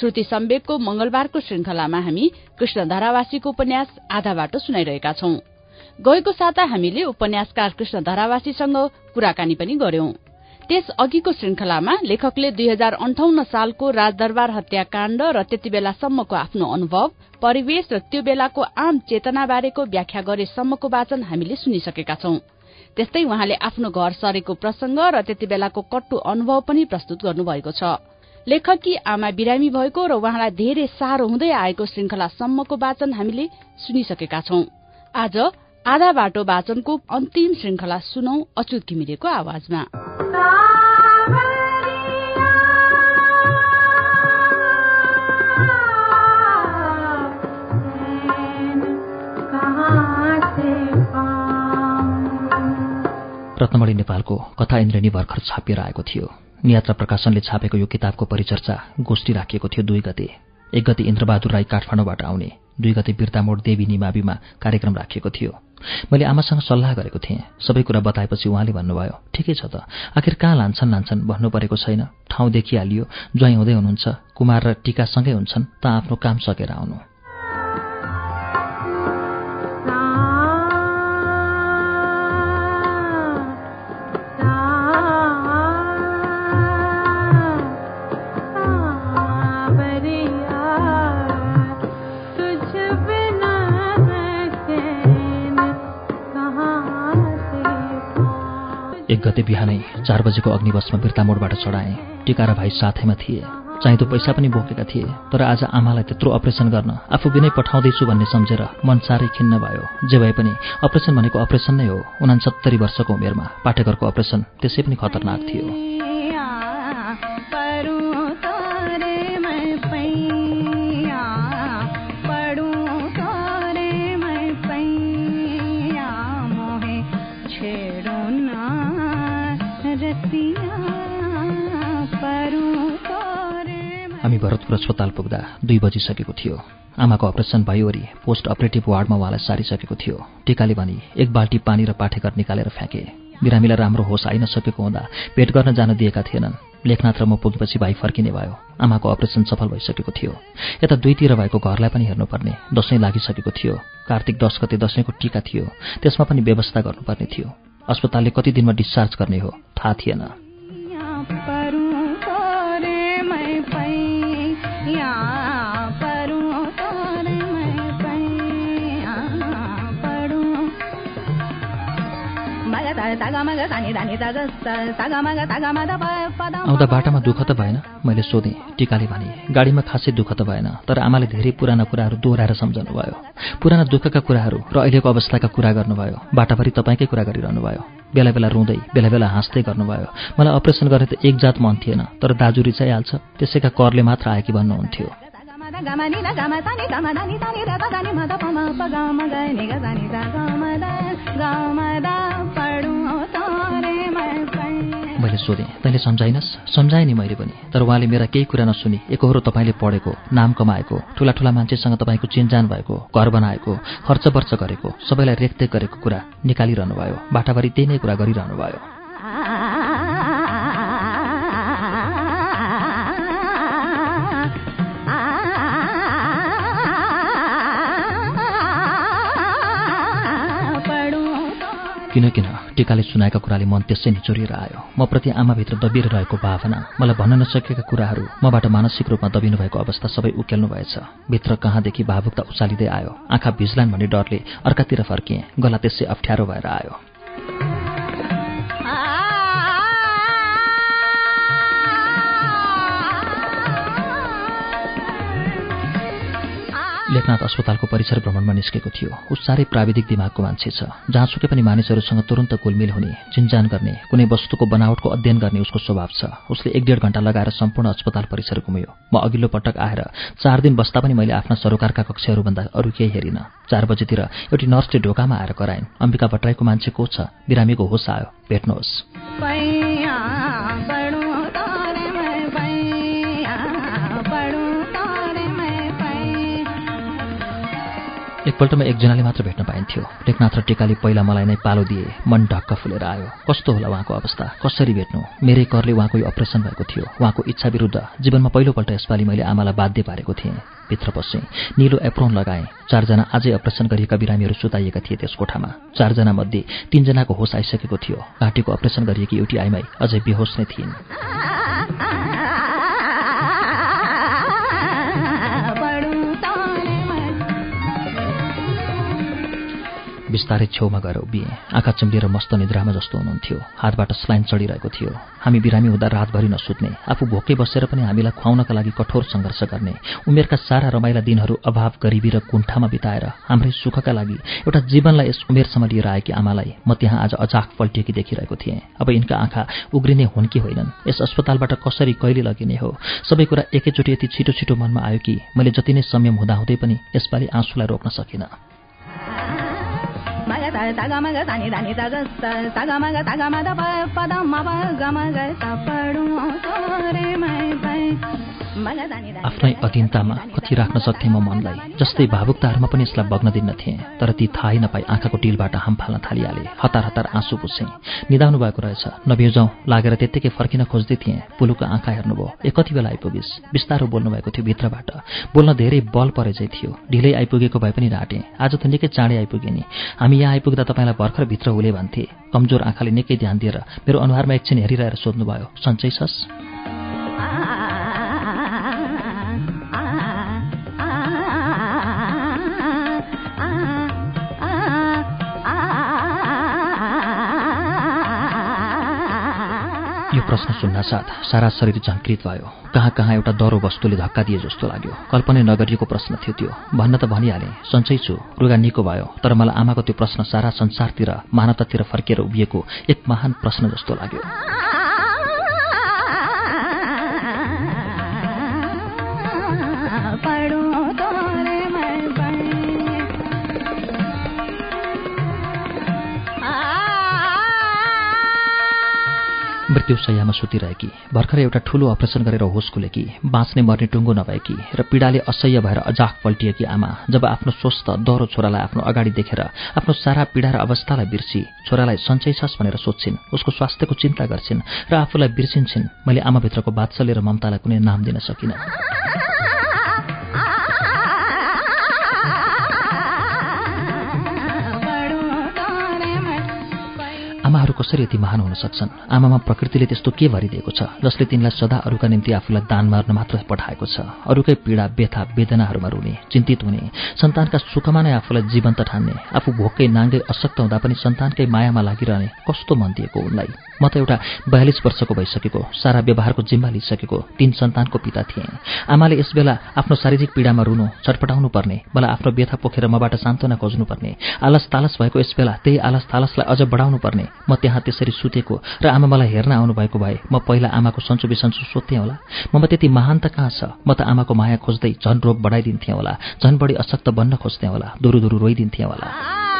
श्रुति सम्वेकको मंगलबारको श्रृंखलामा हामी कृष्ण धरावासीको उपन्यास आधा बाटो सुनाइरहेका छौं। गएको साता हामीले उपन्यासकार कृष्ण धरावासीसँग कुराकानी पनि गर्यौं। त्यस अघिको श्रृंखलामा लेखकले दुई हजार अन्ठाउन्न सालको राजदरबार हत्याकाण्ड र त्यति बेलासम्मको आफ्नो अनुभव परिवेश र त्यो बेलाको आम चेतनाबारेको व्याख्या गरेसम्मको वाचन हामीले सुनिसकेका छौं। त्यस्तै उहाँले आफ्नो घर सरेको प्रसंग र त्यति बेलाको कट्टु अनुभव पनि प्रस्तुत गर्नुभएको छ। लेखकी आमा बिरामी भएको र उहाँलाई धेरै साह्रो हुँदै आएको श्रृंखलासम्मको वाचन हामीले सुनिसकेका छौं। आज आधा बाटो वाचनको अन्तिम श्रृंखला सुनौ अच्युत घिमिरेको आवाजमा। रत्नमणि नेपालको कथा इन्द्रेणी भर्खर छापिएर आएको थियो। नियात्रा प्रकाशनले छापेको यो किताबको परिचर्चा गोष्ठी राखिएको थियो दुई गते। एक गते इन्द्रबहादुर राई काठमाडौँबाट आउने दुई गते बिर्तामोड देवी निमाविमा कार्यक्रम राखिएको थियो। मैले आमासँग सल्लाह गरेको थिएँ। सबै कुरा बताएपछि उहाँले भन्नुभयो ठिकै छ त। आखिर कहाँ लान्छन् लान्छन् भन्नु परेको छैन। ठाउँ देखिहालियो। ज्वाइँ हुँदै हुनुहुन्छ। कुमार र टिकासँगै हुन्छन्। त आफ्नो काम सकेर आउनु। एक गते बिहानै चार बजेको अग्निवशमा बिर्तामोडबाट चढाएँ। टिका र भाइ साथैमा थिए। चाहिँदो पैसा पनि बोकेका थिए तर आज आमालाई त्यत्रो अपरेसन गर्न आफू बिनै पठाउँदैछु भन्ने सम्झेर मन साह्रै खिन्न भयो। जे भए पनि अपरेसन भनेको अपरेसन नै हो। उनासत्तरी वर्षको उमेरमा पाठेघरको अपरेसन त्यसै पनि खतरनाक थियो। भरतपुर अस्पताल पुग्दा दुई बजिसकेको थियो। आमाको अपरेसन भइवरी पोस्ट अपरेटिभ वार्डमा उहाँलाई सारिसकेको थियो। टिकाले भनी एक बाल्टी पानी र पाठेघर निकालेर फ्याँके। बिरामीलाई राम्रो होस आइ नसकेको हुँदा पेट गर्न जान दिएका थिएनन्। लेखनाथ र म पुगेपछि भाइ फर्किने भयो। आमाको अपरेसन सफल भइसकेको थियो। यता दुईतिर भएको घरलाई पनि हेर्नुपर्ने दसैँ लागिसकेको थियो। कार्तिक दस गते दसैँको टिका थियो। त्यसमा पनि व्यवस्था गर्नुपर्ने थियो। अस्पतालले कति दिनमा डिस्चार्ज गर्ने हो थाहा थिएन। आउँदा बाटामा दुःख त भएन। मैले सोधेँ टिकाले भने गाडीमा खासै दुःख त भएन तर आमाले धेरै पुराना कुराहरू दोहोऱ्याएर सम्झाउनु भयो पुराना दुःखका कुराहरू र अहिलेको अवस्थाका कुरा गर्नुभयो। बाटाभरि तपाईँकै कुरा गरिरहनु भयो बेला बेला रुँदै बेला बेला हाँस्दै गर्नुभयो। मलाई अपरेसन गर्ने त एक जात मन थिएन तर दाजु रिचाइहाल्छ त्यसैका करले मात्र मैले सोधेँ तैँले सम्झाइनस्? सम्झाएँ नि मैले पनि। तर उहाँले मेरा केही कुरा नसुनी। एकहोरो तपाईँले पढेको नाम कमाएको ठुला ठुला मान्छेसँग तपाईँको चिनजान भएको घर बनाएको खर्च वर्च गरेको सबैलाई रेखदेख गरेको कुरा निकालिरहनु भयो बाटाभरि त्यही नै कुरा गरिरहनु भयो किन किन टिकाले सुनाएका कुराले मन त्यसै निचोरिएर आयो। म प्रति आमाभित्र दबिएर रहेको भावना मलाई भन्न नसकेका कुराहरू मबाट मानसिक रूपमा दबिनु भएको अवस्था सबै उकेल्नु भएछ। भित्र कहाँदेखि भावुकता उचालिँदै आयो। आँखा भिज्लान् भन्ने डरले अर्कातिर फर्किएँ गला त्यसै अप्ठ्यारो भएर आयो। लेखनाथ अस्पतालको परिसर भ्रमणमा निस्केको थियो। ऊ साह्रै प्राविधिक दिमागको मान्छे छ। जहाँसुकै पनि मानिसहरूसँग तुरन्त कुलमिल हुने चिन्जान गर्ने कुनै वस्तुको बनावटको अध्ययन गर्ने उसको स्वभाव छ। उसले एक डेढ घण्टा लगाएर सम्पूर्ण अस्पताल परिसर घुम्यो। म अघिल्लो पटक आएर चार दिन बस्दा पनि मैले आफ्ना सरोकारका कक्षहरूभन्दा अरू केही हेरिनँ। चार बजेतिर एउटी नर्सले ढोकामा आएर कराइन्। अम्बिका भट्टराईको मान्छे को छ? बिरामीको होस आयो। भेट्नुहोस्। एकपल्टमा एकजनाले मात्र भेट्न पाइन्थ्यो। लेखनाथ र टेकाले पहिला मलाई नै पालो दिए मन ढक्क फुलेर आयो। कस्तो होला उहाँको अवस्था? कसरी भेट्नु? मेरै करले उहाँको यो अपरेसन भएको थियो। उहाँको इच्छा विरुद्ध जीवनमा पहिलोपल्ट यसपालि मैले आमालाई बाध्य पारेको थिएँ। भित्र पसेँ निलो एप्रोन लगाएँ। चारजना आजै अपरेसन गरिएका बिरामीहरू सुताइएका थिए त्यस कोठामा। चारजना मध्ये तीनजनाको होस आइसकेको थियो। घाँटीको अपरेसन गरिएकी एउटी आइमाई अझै बेहोस नै थिइन्। बिस्तारै छेउमा गएर उभिएँ। आँखा चिम्लिएर मस्त निद्रामा जस्तो हुनुहुन्थ्यो। हातबाट स्लाइन चढिरहेको थियो। हामी बिरामी हुँदा रातभरि नसुत्ने। आफू भोकै बसेर पनि हामीलाई खुवाउनका लागि कठोर सङ्घर्ष गर्ने। उमेरका सारा रमाइला दिनहरू अभाव गरिबी र कुण्ठामा बिताएर हाम्रै सुखका लागि एउटा जीवनलाई यस उमेरसम्म लिएर आएकी आमालाई म त्यहाँ आज अचाक पल्टिएकी देखिरहेको थिएँ। अब यिनका आँखा उग्रिने हुन् कि होइनन्? यस अस्पतालबाट कसरी कहिले लगिने हो? सबै कुरा एकैचोटि यति छिटो छिटो मनमा आयो कि मैले जति नै संयम हुँदाहुँदै पनि यसपालि आँसुलाई रोक्न सकिनँ। த தகமக தனி தனி தக தகமக தகமத ப பதம் மப கமக தப்படும் சோரே மை பை. आफ्नै अधीनतामा कति राख्न सक्थेँ म मनलाई। जस्तै भावुकताहरूमा पनि यसलाई बग्न दिन्न थिएँ तर ती थाहै नपाई आँखाको टिलबाट हाम फाल्न थालिहाले। हतार हतार आँसु पुसेँ निदाउनु भएको रहेछ। नबिउजाउँ लागेर त्यत्तिकै फर्किन खोज्दै थिएँ। पुलुको आँखा हेर्नुभयो। ए कति बेला आइपुगिस्? बिस्तारो बोल्नुभएको थियो भित्रबाट। बोल्न धेरै बल परेझै थियो। ढिलै आइपुगेको भए पनि राटेँ। आज त निकै चाँडै आइपुगेँ नि। हामी यहाँ आइपुग्दा तपाईँलाई भर्खर भित्र हुले भन्थे। कमजोर आँखाले निकै ध्यान दिएर मेरो अनुहारमा एकछिन हेरिरहेर सोध्नुभयो सन्चै छस् प्रश्न सुन्नासाथ सारा शरीर झङ्कृत भयो। कहाँ कहाँ एउटा डरो वस्तुले धक्का दिए जस्तो लाग्यो। कल्पनै नगरिएको प्रश्न थियो त्यो। भन्न त भनिहालेँ सन्चै छु। रुगा निको भयो। तर मलाई आमाको त्यो प्रश्न सारा संसारतिर मानवतातिर फर्किएर उभिएको एक महान प्रश्न जस्तो लाग्यो। मृत्युशैयामा सुतिरहेकी भर्खर एउटा ठूलो अपरेसन गरेर होस खुलेकी बाँच्ने मर्ने टुङ्गो नभएकी र पीडाले असह्य भएर अजाक पल्टिएकी आमा जब आफ्नो स्वस्थ दह्रो छोरालाई आफ्नो अगाडि देखेर आफ्नो सारा पीडा र अवस्थालाई बिर्सी छोरालाई सन्चै छस् भनेर सोध्छिन् उसको स्वास्थ्यको चिन्ता गर्छिन् र आफूलाई बिर्सिन्छन् मैले आमाभित्रको बात्सल्य र ममतालाई कुनै नाम दिन सकिनँ। आमाहरू कसरी यति महान हुन सक्छन्? आमामा प्रकृतिले त्यस्तो के भरिदिएको छ जसले तिनलाई सदा अरूका निम्ति आफूलाई दान मार्न मात्र पठाएको छ? अरूकै पीडा व्यथा वेदनाहरूमा रुने चिन्तित हुने सन्तानका सुखमा नै आफूलाई जीवन्त ठान्ने आफू भोकै नाङ्गै अशक्त हुँदा पनि सन्तानकै मायामा लागिरहने कस्तो मन दिएको उनलाई? म त एउटा बयालिस वर्षको भइसकेको सारा व्यवहारको जिम्मा लिइसकेको तीन सन्तानको पिता थिएँ। आमाले यसबेला आफ्नो शारीरिक पीडामा रुनु छटपटाउनु पर्ने मलाई आफ्नो व्यथा पोखेर मबाट सान्त्वना खोज्नुपर्ने आलस तालस भएको यसबेला त्यही आलस तालसलाई अझ बढाउनु पर्ने म त्यहाँ त्यसरी सुतेको र आमा मलाई हेर्न आउनुभएको भए म पहिला आमाको सन्चो बिसन्चो सोध्थेँ होला। ममा त्यति महान त कहाँ छ? म त आमाको माया खोज्दै झन रोग बढाइदिन्थेँ होला झन बढी अशक्त बन्न खोज्थेँ होला दुरु दुरु रोइदिन्थेँ होला।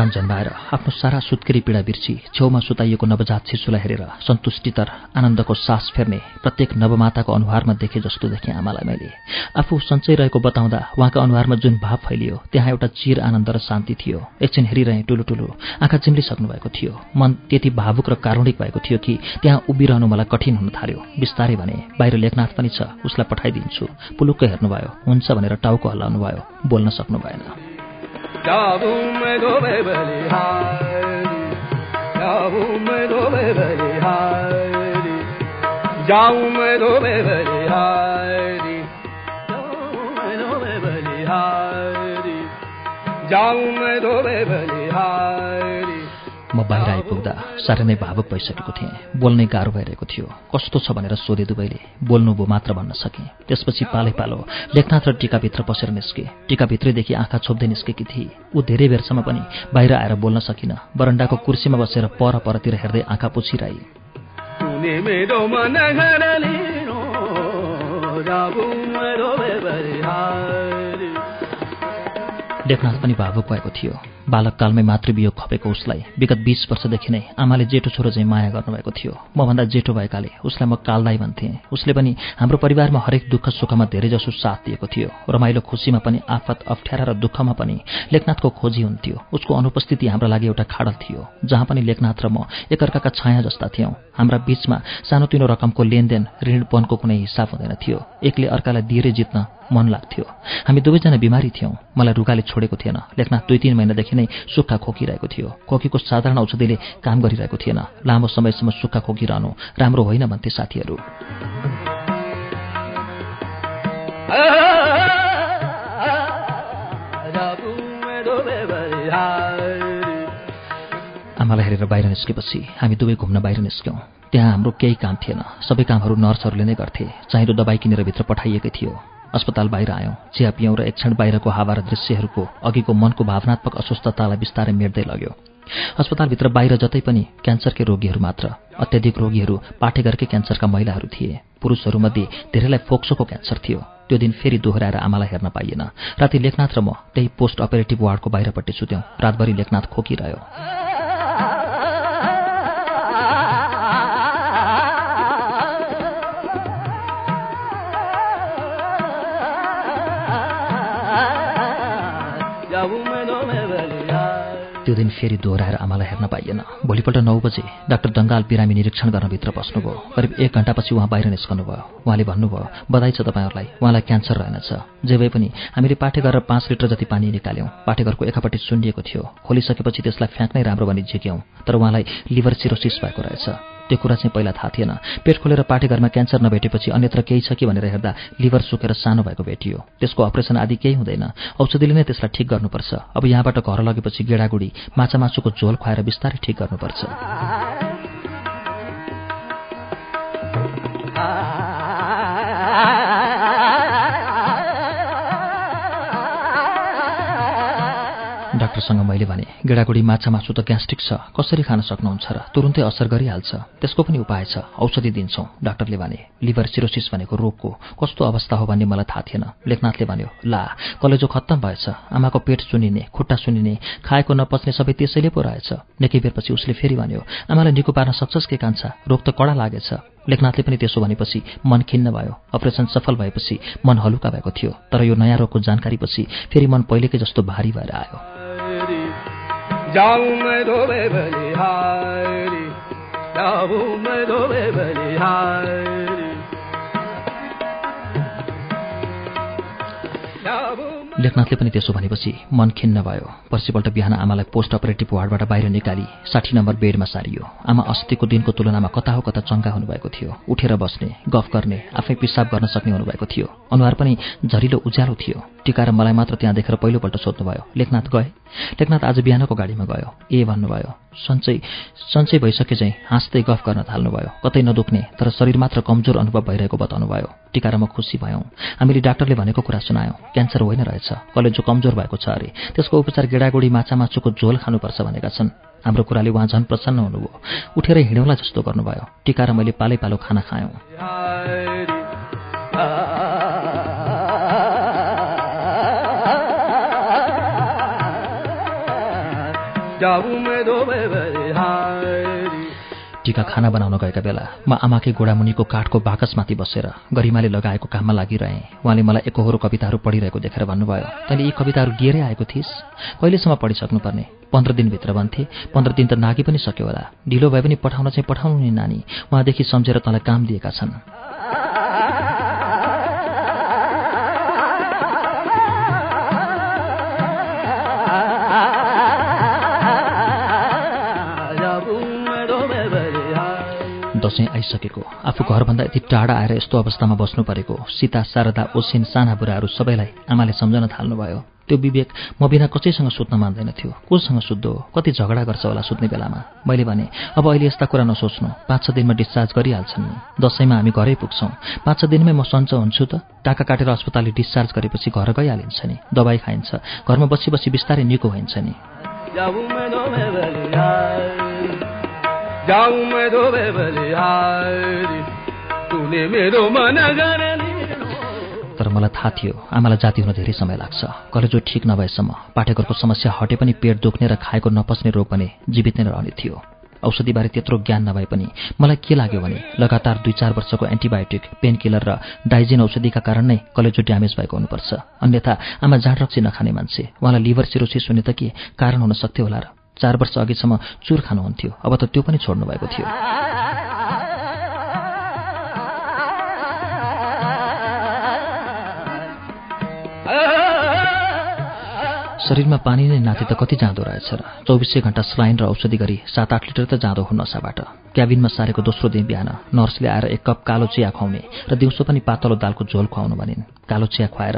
सन्तान जन्माएर आफ्नो सारा सुत्केरी पीडा बिर्सी छेउमा सुताइएको नवजात शिशुलाई हेरेर सन्तुष्टितर आनन्दको सास फेर्ने प्रत्येक नवमाताको अनुहारमा देखे जस्तो देखेँ आमालाई मैले। आफू सन्चै रहेको बताउँदा उहाँका अनुहारमा जुन भाव फैलियो त्यहाँ एउटा चिर आनन्द र शान्ति थियो। एकछिन हेरिरहेँ ठुलो ठुलो आँखा चिम्लिसक्नु भएको थियो। मन त्यति भावुक र कारुणिक भएको थियो कि त्यहाँ उभिरहनु मलाई कठिन हुन थाल्यो। बिस्तारै भने बाहिर लेखनाथ पनि छ उसलाई पठाइदिन्छु। पुलुक्क हेर्नुभयो हुन्छ भनेर टाउको हल्लाउनु भयो बोल्न सक्नु भएन Yavum dove beli hari, Yavum dove beli hari, Yavum dove beli hari, Yavum dove beli hari, Yavum dove beli hari. म बाहिर आइपुग्दा साह्रै नै भावुक भइसकेको थिएँ। बोल्नै गाह्रो भइरहेको थियो। कस्तो छ भनेर सोधे दुवैले। बोल्नुभयो मात्र भन्न सकेँ। त्यसपछि पालै पालो लेखनाथ र टिकाभित्र पसेर निस्के। टिकाभित्रैदेखि आँखा छोप्दै निस्केकी थिए। ऊ धेरै बेरसम्म पनि बाहिर आएर बोल्न सकिन बरन्डाको कुर्सीमा बसेर पर परतिर हेर्दै आँखा पुछिरहे। लेखनाथ पनि भावुक भएको थियो। बालककालमै मातृवियोग खपेको उसलाई। विगत बिस वर्षदेखि नै आमाले जेठो छोरो चाहिँ माया गर्नुभएको थियो। मभन्दा जेठो भएकाले उसलाई म कालदाई भन्थेँ। उसले पनि हाम्रो परिवारमा हरेक दुःख सुखमा धेरैजसो साथ दिएको थियो। रमाइलो खुसीमा पनि आफत अप्ठ्यारा र दुःखमा पनि लेखनाथको खोजी हुन्थ्यो। उसको अनुपस्थिति हाम्रा लागि एउटा खाडल थियो जहाँ पनि लेखनाथ र म एकअर्काका छाया जस्ता थियौँ। हाम्रा बीचमा सानोतिनो रकमको लेनदेन ऋणपनको कुनै हिसाब हुँदैन थियो। एकले अर्कालाई दिएरै जित्न मन लाग्थ्यो। हामी दुवैजना बिमारी थियौँ। मलाई रुगाले छोडेको थिएन। लेखनाथ दुई तिन महिनादेखि नै सुक्खा खोकिरहेको थियो। खोकीको साधारण औषधिले काम गरिरहेको थिएन। लामो समयसम्म सुक्खा खोकिरहनु राम्रो होइन भन्थे साथीहरू। आमालाई हेरेर बाहिर निस्केपछि हामी दुवै घुम्न बाहिर निस्क्यौँ। त्यहाँ हाम्रो केही काम थिएन। सबै कामहरू नर्सहरूले नै गर्थे। चाहिँदो दबाई किनेर भित्र पठाइएकै थियो। अस्पताल बाहिर आयौँ। चिया पियौँ र एक क्षण बाहिरको हावा र दृश्यहरूको अघिको मनको भावनात्मक अस्वस्थतालाई बिस्तारै मेट्दै लग्यो। अस्पतालभित्र बाहिर जतै पनि क्यान्सरकै रोगीहरू मात्र अत्याधिक रोगीहरू पाठेघरकै क्यान्सरका महिलाहरू थिए। पुरुषहरूमध्ये धेरैलाई फोक्सोको क्यान्सर थियो। त्यो दिन फेरि दोहोऱ्याएर आमालाई हेर्न पाइएन। राति लेखनाथ र म त्यही पोस्ट अपरेटिभ वार्डको बाहिरपट्टि सुत्यौँ। रातभरि लेखनाथ खोकिरह्यो। त्यो दिन फेरि दोहोऱ्याएर आमालाई हेर्न पाइएन। भोलिपल्ट नौ बजे डाक्टर दङ्गाल बिरामी निरीक्षण गर्न भित्र बस्नुभयो। करिब एक घन्टापछि उहाँ बाहिर निस्कनुभयो। उहाँले भन्नुभयो बधाई छ तपाईँहरूलाई। उहाँलाई क्यान्सर रहेनछ। जे भए पनि हामीले पाठे गरेर पाँच लिटर जति पानी निकाल्यौँ पाठेघरको एकापट्टि सुनिएको थियो। खोलिसकेपछि त्यसलाई फ्याँक्नै राम्रो भनी झिक्यौँ। तर उहाँलाई लिभर सिरोसिस भएको रहेछ। त्यो कुरा चाहिँ पहिला थाहा थिएन। पेट खोलेर पाठेघरमा क्यान्सर नभेटेपछि अन्यत्र केही छ कि भनेर हेर्दा लिभर सुकेर सानो भएको भेटियो। त्यसको अपरेसन आदि केही हुँदैन। औषधिले नै त्यसलाई ठिक गर्नुपर्छ। अब यहाँबाट घर लगेपछि गेडागुडी माछा मासुको झोल खुवाएर बिस्तारै ठिक गर्नुपर्छ। डाक्टरसँग मैले भने गेडागुडी माछा मासु त ग्यास्ट्रिक छ कसरी खान सक्नुहुन्छ र तुरुन्तै असर गरिहाल्छ? त्यसको पनि उपाय छ औषधि दिन्छौँ डाक्टरले भने। लिभर सिरोसिस भनेको रोगको कस्तो अवस्था हो भन्ने मलाई थाहा थिएन लेखनाथले भन्यो। ला कलेजो खत्तम भएछ आमाको पेट सुनिने खुट्टा सुनिने खाएको नपच्ने सबै त्यसैले पो रहेछ। निकै बेरपछि उसले फेरि भन्यो आमालाई निको पार्न सक्छस् के कान्छा? रोग त कडा लागेछ। लेखनाथले पनि त्यसो भनेपछि मन खिन्न भयो। अपरेसन सफल भएपछि मन हलुका भएको थियो तर यो नयाँ रोगको जानकारीपछि फेरि मन पहिलेकै जस्तो भारी भएर आयो। जाऊं मैं धोबे बलिहारी जाऊं मैं धोबे बलिहारी लेखनाथले पनि त्यसो भनेपछि मन खिन्न भयो। पर्सिपल्ट बिहान आमालाई पोस्ट अपरेटिभ वार्डबाट बाहिर निकाली साठी नम्बर बेडमा सारियो। आमा अस्तिको दिनको तुलनामा कता हो कता चङ्गा हुनुभएको थियो। उठेर बस्ने गफ गर्ने आफै पिसाब गर्न सक्ने हुनुभएको थियो। अनुहार पनि झरिलो उज्यालो थियो। टिका र मलाई मात्र त्यहाँ देखेर पहिलोपल्ट सोध्नुभयो लेखनाथ गए? लेखनाथ आज बिहानको गाडीमा गयो। ए भन्नुभयो। सन्चै सन्चै भइसके चाहिँ हाँस्दै गफ गर्न थाल्नुभयो। कतै नदुख्ने तर शरीर मात्र कमजोर अनुभव भइरहेको बताउनु भयो टिका र म खुसी भयौँ। हामीले डाक्टरले भनेको कुरा सुनायौँ। क्यान्सर होइन रहेछ। कलेजो कमजोर भएको छ अरे। त्यसको उपचार गेडागुडी माछा मासुको झोल खानुपर्छ भनेका छन्। हाम्रो कुराले उहाँ झन् प्रसन्न हुनुभयो। उठेर हिँड्यौँला जस्तो गर्नुभयो। टिका र मैले पालै पालो खाना खायौँ। टिका खाना बनाउन गएका बेला म आमाकै गोडामुनिको काठको बाकसमाथि बसेर गरिमाले लगाएको काममा लागिरहेँ। उहाँले मलाई एकहोरो कविताहरू पढिरहेको देखेर भन्नुभयो तैँले यी कविताहरू लिएरै आएको थिइस्? कहिलेसम्म पढिसक्नुपर्ने? पन्ध्र दिनभित्र भन्थे। पन्ध्र दिन त नागी पनि सक्यो होला। ढिलो भए पनि पठाउन चाहिँ पठाउनु नि नानी। उहाँदेखि सम्झेर तँलाई काम दिएका छन्। दसैँ आइसकेको। आफू घरभन्दा यति टाढा आएर यस्तो अवस्थामा बस्नु परेको। सीता शारदा ओसिन साना बुढाहरू सबैलाई आमाले सम्झन थाल्नुभयो। त्यो विवेक म बिना कसैसँग सुत्न मान्दैन थियो। कोसँग सुत्दो? कति झगडा गर्छ होला सुत्ने बेलामा? मैले भने अब अहिले यस्ता कुरा नसोच्नु। पाँच छ दिनमा डिस्चार्ज गरिहाल्छन् दसैँमा हामी घरै पुग्छौँ। पाँच छ दिनमै म सन्च हुन्छु त? टाका काटेर अस्पतालले डिस्चार्ज गरेपछि घर गइहालिन्छ नि। दबाई खाइन्छ। घरमा बसी बसी बिस्तारै निको भइन्छ नि। तर मलाई थाहा थियो आमालाई जाति हुन धेरै समय लाग्छ। कलेजो ठिक नभएसम्म पाठेघरको समस्या हटे पनि पेट दुख्ने र खाएको नपस्ने रोग पनि जीवित नै रहने थियो। औषधिबारे त्यत्रो ज्ञान नभए पनि मलाई के लाग्यो भने लगातार दुई चार वर्षको एन्टिबायोटिक पेन किलर र डाइजिन औषधिका कारण नै कलेजो ड्यामेज भएको हुनुपर्छ। अन्यथा आमा जाँड रक्सी नखाने मान्छे उहाँलाई लिभर सिरोसिस हुने त के कारण हुन सक्थ्यो होला र चार वर्ष अघिसम्म चुर खानुहुन्थ्यो। अब त त्यो पनि छोड्नु भएको थियो। शरीरमा पानी नै नाति त कति जाँदो रहेछ र। चौबिसै घन्टा स्लाइन र औषधि गरी सात आठ लिटर त जाँदो हो नसाबाट क्याबिनमा सारेको दोस्रो दिन बिहान नर्सले आएर एक कप कालो चिया खुवाउने र दिउँसो पनि पातलो दालको झोल खुवाउनु भनिन्। कालो चिया खुवाएर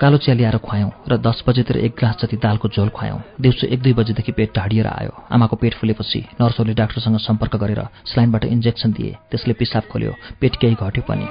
कालो चिया ल्याएर खुवायौँ र दस बजेतिर एक ग्लास जति दालको झोल खुवायौँ। दिउँसो एक दुई बजेदेखि पेट ढाडिएर आयो। आमाको पेट फुलेपछि नर्सहरूले डाक्टरसँग सम्पर्क गरेर स्लाइनबाट इन्जेक्सन दिए। त्यसले पिसाब खोल्यो। पेट केही घट्यो पनि।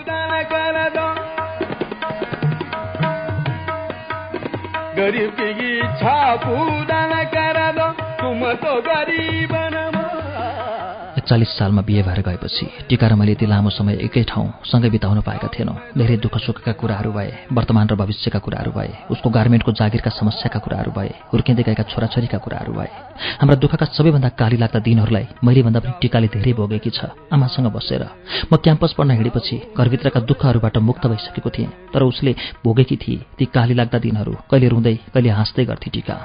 एकचालिस सालमा बिहे भएर गएपछि टिका र मैले यति लामो समय एकै ठाउँ सँगै बिताउन पाएका थिएनौँ। धेरै दुःख सुखका कुराहरू भए वर्तमान र भविष्यका कुराहरू भए उसको गार्मेन्टको जागिरका समस्याका कुराहरू भए हुर्किँदै गएका छोराछोरीका कुराहरू भए। हाम्रा दुःखका सबैभन्दा काली लाग्दा दिनहरूलाई मैले भन्दा पनि टिकाले धेरै भोगेकी छ आमासँग बसेर। म क्याम्पस पढ्न हिँडेपछि घरभित्रका दुःखहरूबाट मुक्त भइसकेको थिएँ तर उसले भोगेकी थिए ती काली लाग्दा दिनहरू कहिले रुँदै कहिले हाँस्दै गर्थे टिका।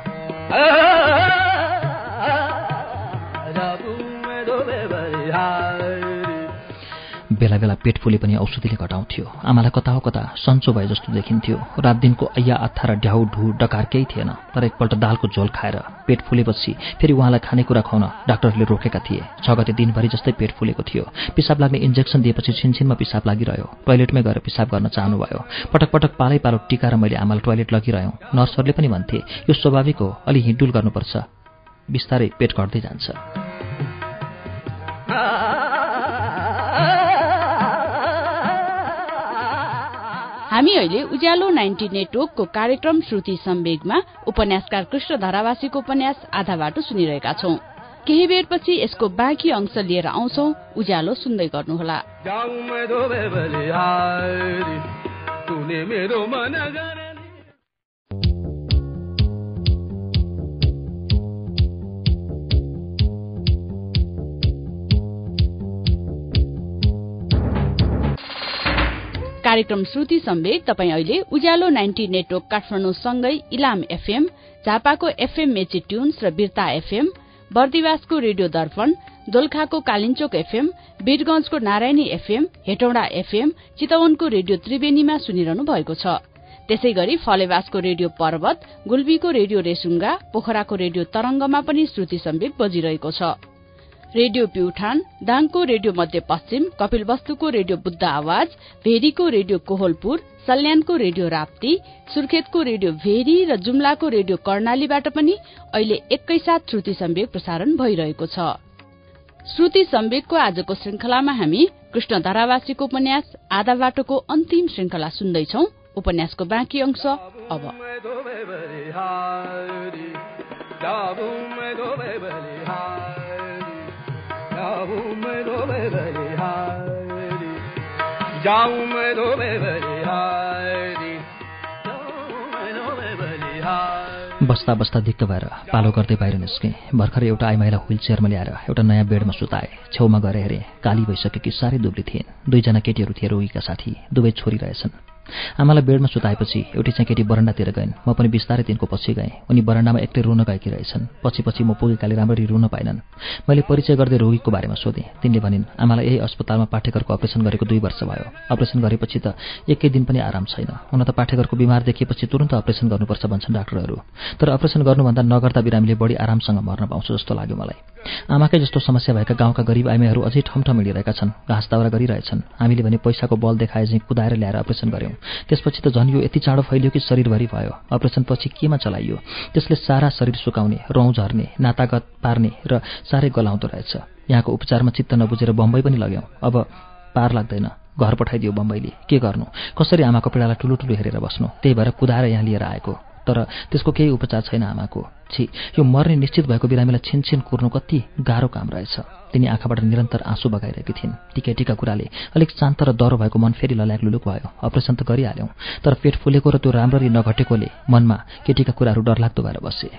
बेला बेला पेट फुले पनि औषधिले घटाउँथ्यो। आमालाई कता हो कता सन्चो भए जस्तो देखिन्थ्यो। रात दिनको ऐया अत्था र ढ्याउ ढु डकार केही थिएन तर एकपल्ट दालको झोल खाएर पेट फुलेपछि फेरि उहाँलाई खानेकुरा खुवाउन डाक्टरहरूले रोकेका थिए। छ गते दिनभरि जस्तै पेट फुलेको थियो। पिसाब लाग्ने इन्जेक्सन दिएपछि छिनछिनमा पिसाब लागिरह्यो। टोइलेटमै गएर पिसाब गर्न चाहनुभयो। पटक पटक पालै पालो टिका र मैले आमालाई टोइलेट लगिरह्यौँ। नर्सहरूले पनि भन्थे यो स्वाभाविक हो अलि हिँडुल गर्नुपर्छ। बिस्तारै पेट घट्दै जान्छ। हामी अहिले उज्यालो नाइन्टी नेटवर्कको कार्यक्रम श्रुति सम्वेगमा उपन्यासकार कृष्ण धरावासीको उपन्यास आधा बाटो सुनिरहेका छौं। केही बेरपछि यसको बाँकी अंश लिएर आउँछौ। उज्यालो सुन्दै गर्नुहोला। कार्यक्रम श्रुति सम्वेक तपाईँ अहिले उज्यालो नाइन्टी नेटवर्क काठमाडौँ सँगै इलाम एफएम झापाको एफएम मेची ट्युन्स र बिर्ता एफएम बर्दिवासको रेडियो दर्पण दोलखाको कालिन्चोक एफएम वीरगंजको नारायणी एफएम हेटौडा एफएम चितवनको रेडियो त्रिवेणीमा सुनिरहनु भएको छ। त्यसै गरी फलेवासको रेडियो पर्वत गुल्बीको रेडियो रेसुङ्गा पोखराको रेडियो तरंगमा पनि श्रुति सम्वेक बजिरहेको छ। रेडियो प्युठान दाङको रेडियो मध्यपश्चिम कपिलवस्तुको रेडियो बुद्ध आवाज भेरीको रेडियो कोहलपुर सल्यानको रेडियो राप्ती सुर्खेतको रेडियो भेरी र जुम्लाको रेडियो कर्णालीबाट पनि अहिले एकैसाथ श्रुति सम्वेक प्रसारण भइरहेको छ। श्रुति सम्वेकको आजको श्रृंखलामा हामी कृष्ण धारावासीको उपन्यास आधा बाटोको अन्तिम श्रृंखला सुन्दैछौ। उपन्यासको बाँकी अंश अब। बस्दा बस्दा दिक्क भएर पालो गर्दै बाहिर निस्केँ। भर्खर एउटा आइमाईलाई व्हिल चेयरमा ल्याएर एउटा नयाँ बेडमा सुताए। छेउमा गएर हेरेँ काली भइसकेकी साह्रै दुब्ली थिइन्। दुईजना केटीहरू थिए रोगीका साथी। दुवै छोरी रहेछन्। आमालाई बेडमा सुताएपछि एउटी चाहिँ केटी बरन्डातिर गइन्। म पनि बिस्तारै तिनको पछि गएँ। उनी बरन्डामा एक्लै रुन गएकी रहेछन्। पछि पछि म पुगेकाले राम्ररी रुन पाइनन् मैले परिचय गर्दै रोगीको बारेमा सोधेँ। तिनले भनिन् आमालाई यही अस्पतालमा पाठेकरको अपरेसन गरेको दुई वर्ष भयो। अपरेसन गरेपछि त एकै दिन पनि आराम छैन। हुन त पाठेकरको बिमार देखिएपछि तुरन्त अपरेसन गर्नुपर्छ भन्छन् डाक्टरहरू। तर अपरेसन गर्नुभन्दा नगर्दा बिरामीले बढी आरामसँग मर्न पाउँछ जस्तो लाग्यो मलाई। आमाकै जस्तो समस्या भएका गाउँका गरिब आइमाईहरू अझै ठमठम हिँडिरहेका छन्। घाँस दाउरा गरिरहेछन्। हामीले भने पैसाको बल देखाए चाहिँ कुदाएर ल्याएर अपरेसन गऱ्यौँ। त्यसपछि त झन् यो यति चाँडो फैलियो कि शरीरभरि भयो। अपरेसनपछि केमा चलाइयो? त्यसले सारा शरीर सुकाउने रौँ झर्ने नातागत पार्ने र साह्रै गलाउँदो रहेछ। यहाँको उपचारमा चित्त नबुझेर बम्बई पनि लग्यौँ। अब पार लाग्दैन। घर पठाइदियो बम्बईले। के गर्नु? कसरी आमाको पीडालाई ठुलो ठुलो हेरेर बस्नु? त्यही भएर कुदाएर यहाँ लिएर आएको। तर त्यसको केही उपचार छैन आमाको। छि। यो मर्ने निश्चित भएको बिरामीलाई छिनछिन कुर्नु कति गाह्रो काम रहेछ। तिनी आँखाबाट निरन्तर आँसु बगाइरहेकी थिइन्। टिका टिका कुराले अलिक शान्त र डह्रो भएको मन फेरि लल्याक लुलुक भयो। अपरेसन त गरिहाल्यौँ तर पेट फुलेको र त्यो राम्ररी नघटेकोले मनमा केटीका कुराहरू डरलाग्दो भएर बसे।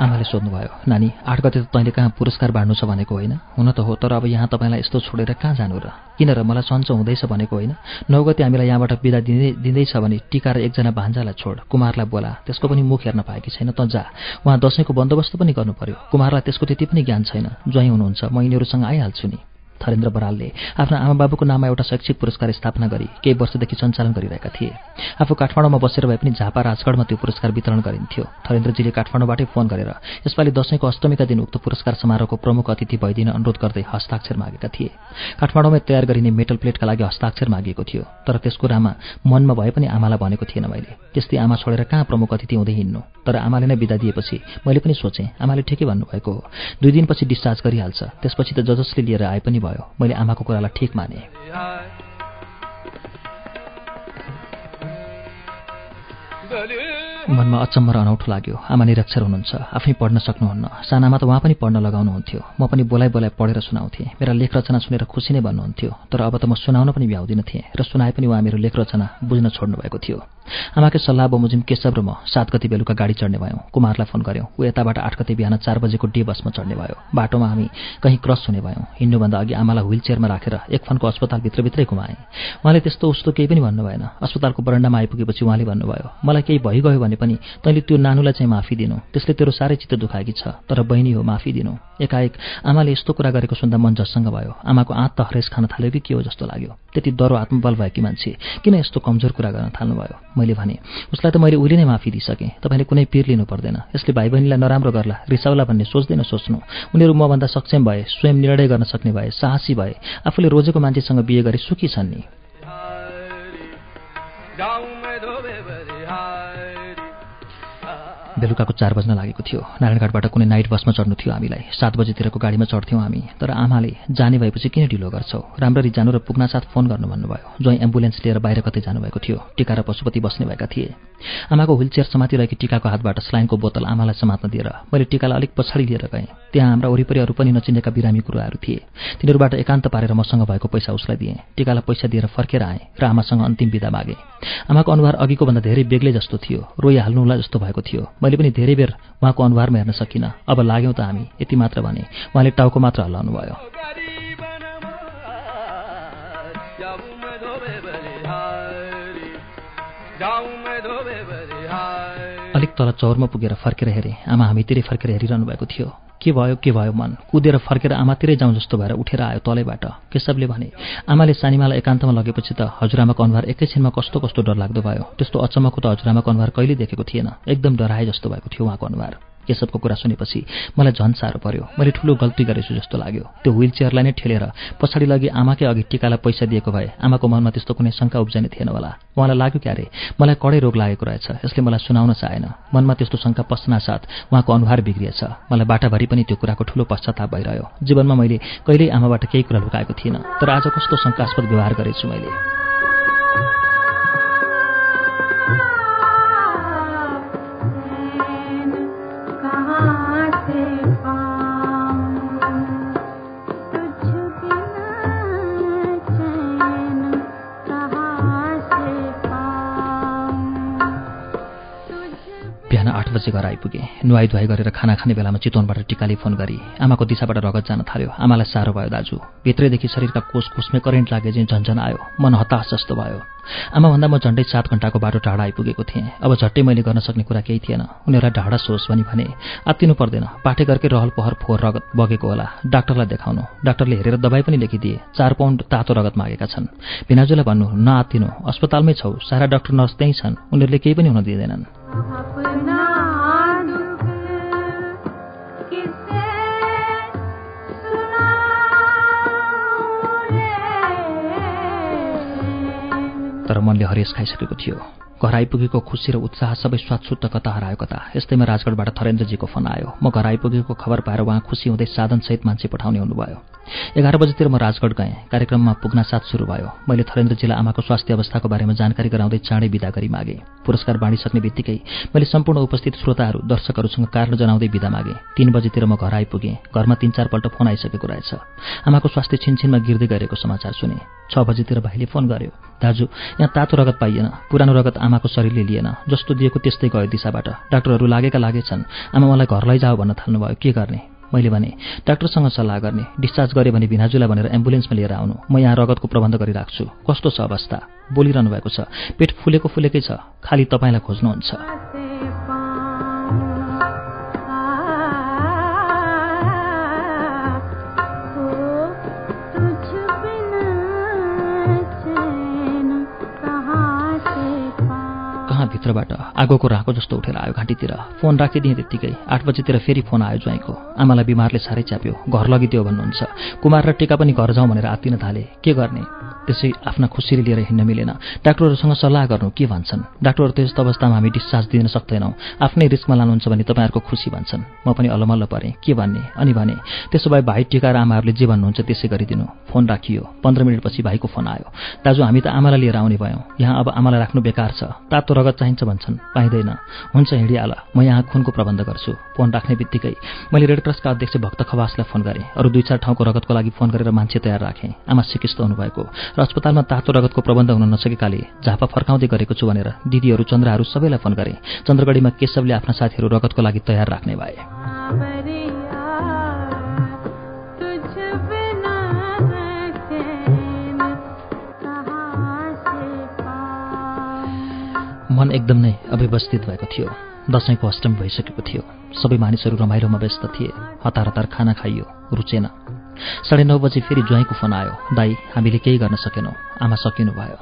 आमाले सोध्नुभयो नानी आठ गते त तैँले कहाँ पुरस्कार बाँड्नु छ भनेको होइन? हुन त हो तर अब यहाँ तपाईँलाई यस्तो छोडेर कहाँ जानु र? किन र? मलाई सन्चो हुँदैछ भनेको होइन? नौ गते हामीलाई यहाँबाट बिदा दिँदै दिँदैछ भने टिका र एकजना भान्जालाई छोड। कुमारलाई बोला। त्यसको पनि मुख हेर्न पाएकी छैन त जा। उहाँ दसैँको बन्दोबस्त पनि गर्नु पर्यो। कुमारलाई त्यसको त्यति पनि ज्ञान छैन। ज्वाइँ हुनुहुन्छ म यिनीहरूसँग आइहाल्छु नि। थरेन्द्र बरालले आफ्ना आमाबाबुको नाममा एउटा शैक्षिक पुरस्कार स्थापना गरी केही वर्षदेखि सञ्चालन गरिरहेका थिए। आफू काठमाडौँमा बसेर भए पनि झापा राजगढमा त्यो पुरस्कार वितरण गरिन्थ्यो। थरेन्द्रजीले काठमाडौँबाटै फोन गरेर यसपालि दशैंको अष्टमीका दिन उक्त पुरस्कार समारोहको प्रमुख अतिथि भइदिन अनुरोध गर्दै हस्ताक्षर मागेका थिए। काठमाडौँमै तयार गरिने मेटल प्लेटका लागि हस्ताक्षर मागिएको थियो तर त्यसको रामा मनमा भए पनि आमालाई भनेको थिएन मैले। त्यस्तै आमा छोडेर कहाँ प्रमुख अतिथि हुँदै हिँड्नु? तर आमाले नै बिदा दिएपछि मैले पनि सोचेँ आमाले ठिकै भन्नुभएको हो। दुई दिनपछि डिस्चार्ज गरिहाल्छ त्यसपछि त जसले लिएर आए पनि भयो। मैले आमाको कुरालाई ठिक माने। मनमा अचम्म र अनौठो लाग्यो। आमा निरक्षर हुनुहुन्छ। आफै पढ्न सक्नुहुन्न। सानामा त उहाँ पनि पढ्न लगाउनुहुन्थ्यो। म पनि बोलाइ बोलाइ पढेर सुनाउँथेँ। मेरा लेख रचना सुनेर खुसी नै भन्नुहुन्थ्यो तर अब त म सुनाउन पनि भ्याउँदिन थिएँ। र सुनाए पनि उहाँ मेरो लेख रचना बुझ्न छोड्नु भएको थियो। आमाकै सल्लाह बमोजिम केशव र म सात गति बेलुका गाडी चढ्ने भयौँ। कुमारलाई फोन गऱ्यौँ ऊ यताबाट आठ गति बिहान चार बजेको डे बसमा चढ्ने भयो। बाटोमा हामी कहीँ क्रस हुने भयौँ। हिँड्नुभन्दा अघि आमालाई व्हिल चेयरमा राखेर एक फनको अस्पताल भित्रभित्रै घुमाएँ। उहाँले त्यस्तो उस्तो केही पनि भन्नु भएन। अस्पतालको बरन्डामा आइपुगेपछि उहाँले भन्नुभयो मलाई केही भइगयो भने पनि तैँले त्यो नानुलाई चाहिँ माफी दिनु। त्यसले तेरो साह्रै चित्त दुखाएकी छ तर बहिनी हो माफी दिनु। एकाएक आमाले यस्तो कुरा गरेको सुन्दा मन झस्सँग भयो। आमाको आँत त हरेस खान थाल्यो कि के हो जस्तो लाग्यो। त्यति डरो आत्मबल भएकी मान्छे किन यस्तो कमजोर कुरा गर्न थाल्नुभयो? मैले भने उसलाई त मैले उहिले नै माफी दिइसकेँ। तपाईँले कुनै पिर लिनु पर्दैन। यसले भाइ बहिनीलाई नराम्रो गर्ला रिसाउला भन्ने सोच्दैन सोच्नु। उनीहरू मभन्दा सक्षम भए स्वयं निर्णय गर्न सक्ने भए साहसी भए आफूले रोजेको मान्छेसँग बिहे गरे सुखी छन् नि। बेलुकाको चार बज्न लागेको थियो। नारायणघाटबाट कुनै नाइट बसमा चढ्नु थियो हामीलाई। सात बजीतिरको गाडीमा चढ्थ्यौँ हामी। तर आमाले जाने भएपछि किन ढिलो गर्छौ? राम्ररी जानु र पुग्नासाथ फोन गर्नु भन्नुभयो। ज्वाइँ एम्बुलेन्स लिएर बाहिर कतै जानुभएको थियो। टिका र पशुपति बस्ने भएका थिए। आमाको व्हिल चेयर समातिरहेकी टिकाको हातबाट स्लाइनको बोतल आमालाई समात्न दिएर मैले टिकालाई अलिक पछाडि लिएर गएँ। त्यहाँ हाम्रा वरिपरि अरू पनि नचिनेका बिरामी गुरुवाहरू थिए। तिनीहरूबाट एकान्त पारेर मसँग भएको पैसा उसलाई दिएँ। टिकालाई पैसा दिएर फर्केर आएँ र आमासँग अन्तिम विदा मागेँ। आमाको अनुहार अघिको भन्दा धेरै बेग्लै जस्तो थियो। रोइहाल्नुहोला जस्तो भएको थियो। मैले पनि धेरै बेर उहाँको अनुहारमा हेर्न सकिनँ। अब लाग्यौँ त हामी। यति मात्र भने उहाँले टाउको मात्र हल्लाउनु भयो अलिक तल चौरमा पुगेर फर्केर हेरेँ। आमा हामीतिरै फर्केर हेरिरहनु भएको थियो। के भयो के भयो मन? कुदेर फर्केर आमातिरै जाउँ जस्तो भएर उठेर आयो तलैबाट। केशवले भने आमाले सानीमालाई एकान्तमा लगेपछि त हजुरआमाको अनुहार एकैछिनमा कस्तो कस्तो डर लाग्दो भयो। त्यस्तो अचम्मको त हजुरआमाको अनुहार कहिले देखेको थिएन। एकदम डराए जस्तो भएको थियो उहाँको अनुहार। केशवको कुरा सुनेपछि मलाई झन् साह्रो पर्यो। मैले ठुलो गल्ती गरेछु जस्तो लाग्यो। त्यो व्हिल चेयरलाई नै ठेलेर पछाडि लागि आमाकै अघि टिकालाई पैसा दिएको भए आमाको मनमा त्यस्तो कुनै शङ्का उब्जाइने थिएन होला। उहाँलाई लाग्यो क्यारे मलाई कडै रोग लागेको रहेछ। यसले मलाई सुनाउन चाहेन। मनमा त्यस्तो शङ्का पस्नासाथ उहाँको अनुहार बिग्रिएछ। मलाई बाटाभरि पनि त्यो कुराको ठुलो पश्चाताप भइरह्यो। जीवनमा मैले कहिल्यै आमाबाट केही कुरा लुकाएको थिइनँ। तर आज कस्तो शङ्कास्पद व्यवहार गरेछु मैले। बजे घर आइपुगेँ। नुहाई धुवाई गरेर खाना खाने बेलामा चितवनबाट टिकाले फोन गरी आमाको दिशाबाट रगत जान थाल्यो। आमालाई साह्रो भयो दाजु। भित्रैदेखि शरीरका कोष कोषमै करेन्ट लागे चाहिँ झन्झन आयो। मन हताश जस्तो भयो। आमाभन्दा म झन्डै सात घन्टाको बाटो टाढा आइपुगेको थिएँ। अब झट्टै मैले गर्न सक्ने कुरा केही थिएन। उनीहरूलाई ढाडा सोस् भनी भने आत्तिनु पर्दैन। पाठेघरकै रहल पहर फोहोर रगत बगेको होला। डाक्टरलाई देखाउनु। डाक्टरले हेरेर दबाई पनि लेखिदिए। चार पाउन्ड तातो रगत मागेका छन्। भिनाजुलाई भन्नु नआत्तिनु। अस्पतालमै छौ। सारा डाक्टर नर्स त्यहीँ छन्। उनीहरूले केही पनि हुन दिँदैनन्। मनले हरेस खाइसकेको थियो। घर आइपुगेको खुसी र उत्साह सबै स्वादसुत्त कता हरायो कता यस्तैमा राजगढबाट थरेन्द्रजीको फोन आयो। म घर आइपुगेको खबर पाएर उहाँ खुसी हुँदै साधनसहित मान्छे पठाउने हुनुभयो। एघार बजीतिर म राजगढ गएँ। कार्यक्रममा पुग्न साथ सुरु भयो। मैले थरेन्द्रजीलाई आमाको स्वास्थ्य अवस्थाको बारेमा जानकारी गराउँदै चाँडै विदा गरी मागे। पुरस्कार बाँडिसक्ने बित्तिकै मैले सम्पूर्ण उपस्थित श्रोताहरू दर्शकहरूसँग कारण जनाउँदै विदा मागे। तीन बजीतिर म घर आइपुगेँ घरमा तीन चारपल्ट फोन आइसकेको रहेछ। आमाको स्वास्थ्य छिनछिनमा गिर्दै गरेको समाचार सुने। छ बजीतिर भाइले फोन गर्यो दाजु यहाँ तातो रगत पाइएन पुरानो रगत आमाको शरीरले लिएन जस्तो दिएको त्यस्तै गयो दिशाबाट। डाक्टरहरू लागेका लागेछन्। आमा मलाई घर लैजाऊ भन्न थाल्नुभयो के गर्ने? मैले भने डाक्टरसँग सल्लाह गर्ने डिस्चार्ज गरेँ भने भिनाजुलाई भनेर एम्बुलेन्समा लिएर आउनु। म यहाँ रगतको प्रबन्ध गरिराख्छु। कस्तो छ अवस्था? बोलिरहनु भएको छ। पेट फुलेको फुलेकै छ। खालि तपाईँलाई खोज्नुहुन्छ। भित्रबाट आगोको राको जस्तो उठेर आयो घाँटीतिर। फोन राखिदिएँ त्यत्तिकै। आठ बजीतिर फेरि फोन आयो ज्वाइँको। आमालाई बिमारले साह्रै च्याप्यो। घर लगिदियो भन्नुहुन्छ। कुमार र टिका पनि घर जाउँ भनेर आत्तिन थाले। के गर्ने? त्यसै आफ्ना खुसीले लिएर हिँड्न मिलेन। डाक्टरहरूसँग सल्लाह गर्नु के भन्छन्? डाक्टरहरू त्यस्तो अवस्थामा हामी डिस्चार्ज दिन सक्दैनौँ। आफ्नै रिस्कमा लानुहुन्छ भने तपाईँहरूको खुसी भन्छन्। म पनि अल्लमल्ल परेँ। के भन्ने? अनि भने त्यसो भए भाइ टिका र आमाहरूले जे भन्नुहुन्छ त्यसै गरिदिनु। फोन राखियो। पन्ध्र मिनटपछि भाइको फोन आयो। दाजु हामी त आमालाई लिएर आउने भयौँ। यहाँ अब आमालाई राख्नु बेकार छ। तातो रगत चाहिन्छ भन्छन्। पाइँदैन। हुन्छ हिँडिहाल म यहाँ खुनको प्रबन्ध गर्छु। फोन राख्ने बित्तिकै मैले रेड क्रसका अध्यक्ष भक्त खवासलाई फोन गरेँ। अरू दुई चार ठाउँको रगतको लागि फोन गरेर मान्छे तयार राखेँ। आमा सिकिस्त हुनुभएको। र अस्पतालमा तातो रगतको प्रबन्ध हुन नसकेकाले झापा फर्काउँदै गरेको छु भनेर दिदीहरू चन्द्रहरू सबैलाई फोन गरे। चन्द्रगढीमा केशवले आफ्ना साथीहरू रगतको लागि तयार राख्ने भए। मन एकदम नै अव्यवस्थित भएको थियो। दसैँको अष्टमी भइसकेको थियो। सबै मानिसहरू रमाइलोमा व्यस्त थिए। हतार हतार खाना खाइयो रुचेन। साढे नौ बजी फेरि ज्वाइँको फोन आयो। दाई हामीले केही गर्न सकेनौँ। आमा सकिनु भयो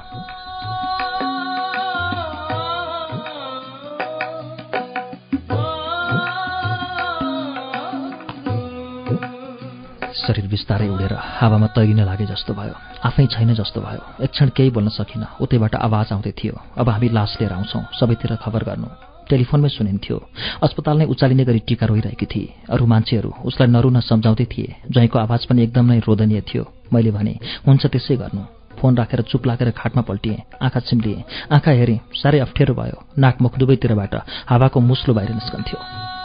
शरीर बिस्तारै उडेर हावामा तैरिन लागे जस्तो भयो। आफै छैन जस्तो भयो। एक क्षण केही बोल्न सकिनँ उतैबाट आवाज आउँदै थियो। अब हामी लास लिएर आउँछौँ सबैतिर खबर गर्नु। टेलिफोनमै सुनिन्थ्यो। अस्पताल नै उचालिने गरी टिका रोइरहेकी थिए। अरू मान्छेहरू उसलाई नरुन सम्झाउँदै थिए। ज्वाइँको आवाज पनि एकदम नै रोदनीय थियो। मैले भने हुन्छ त्यसै गर्नु। फोन राखेर चुप लागेर खाटमा पल्टिएँ। आँखा चिम्लिएँ। आँखा हेरेँ। साह्रै अप्ठ्यारो भयो। नाकमुख दुवैतिरबाट हावाको मुस्लो बाहिर निस्कन्थ्यो।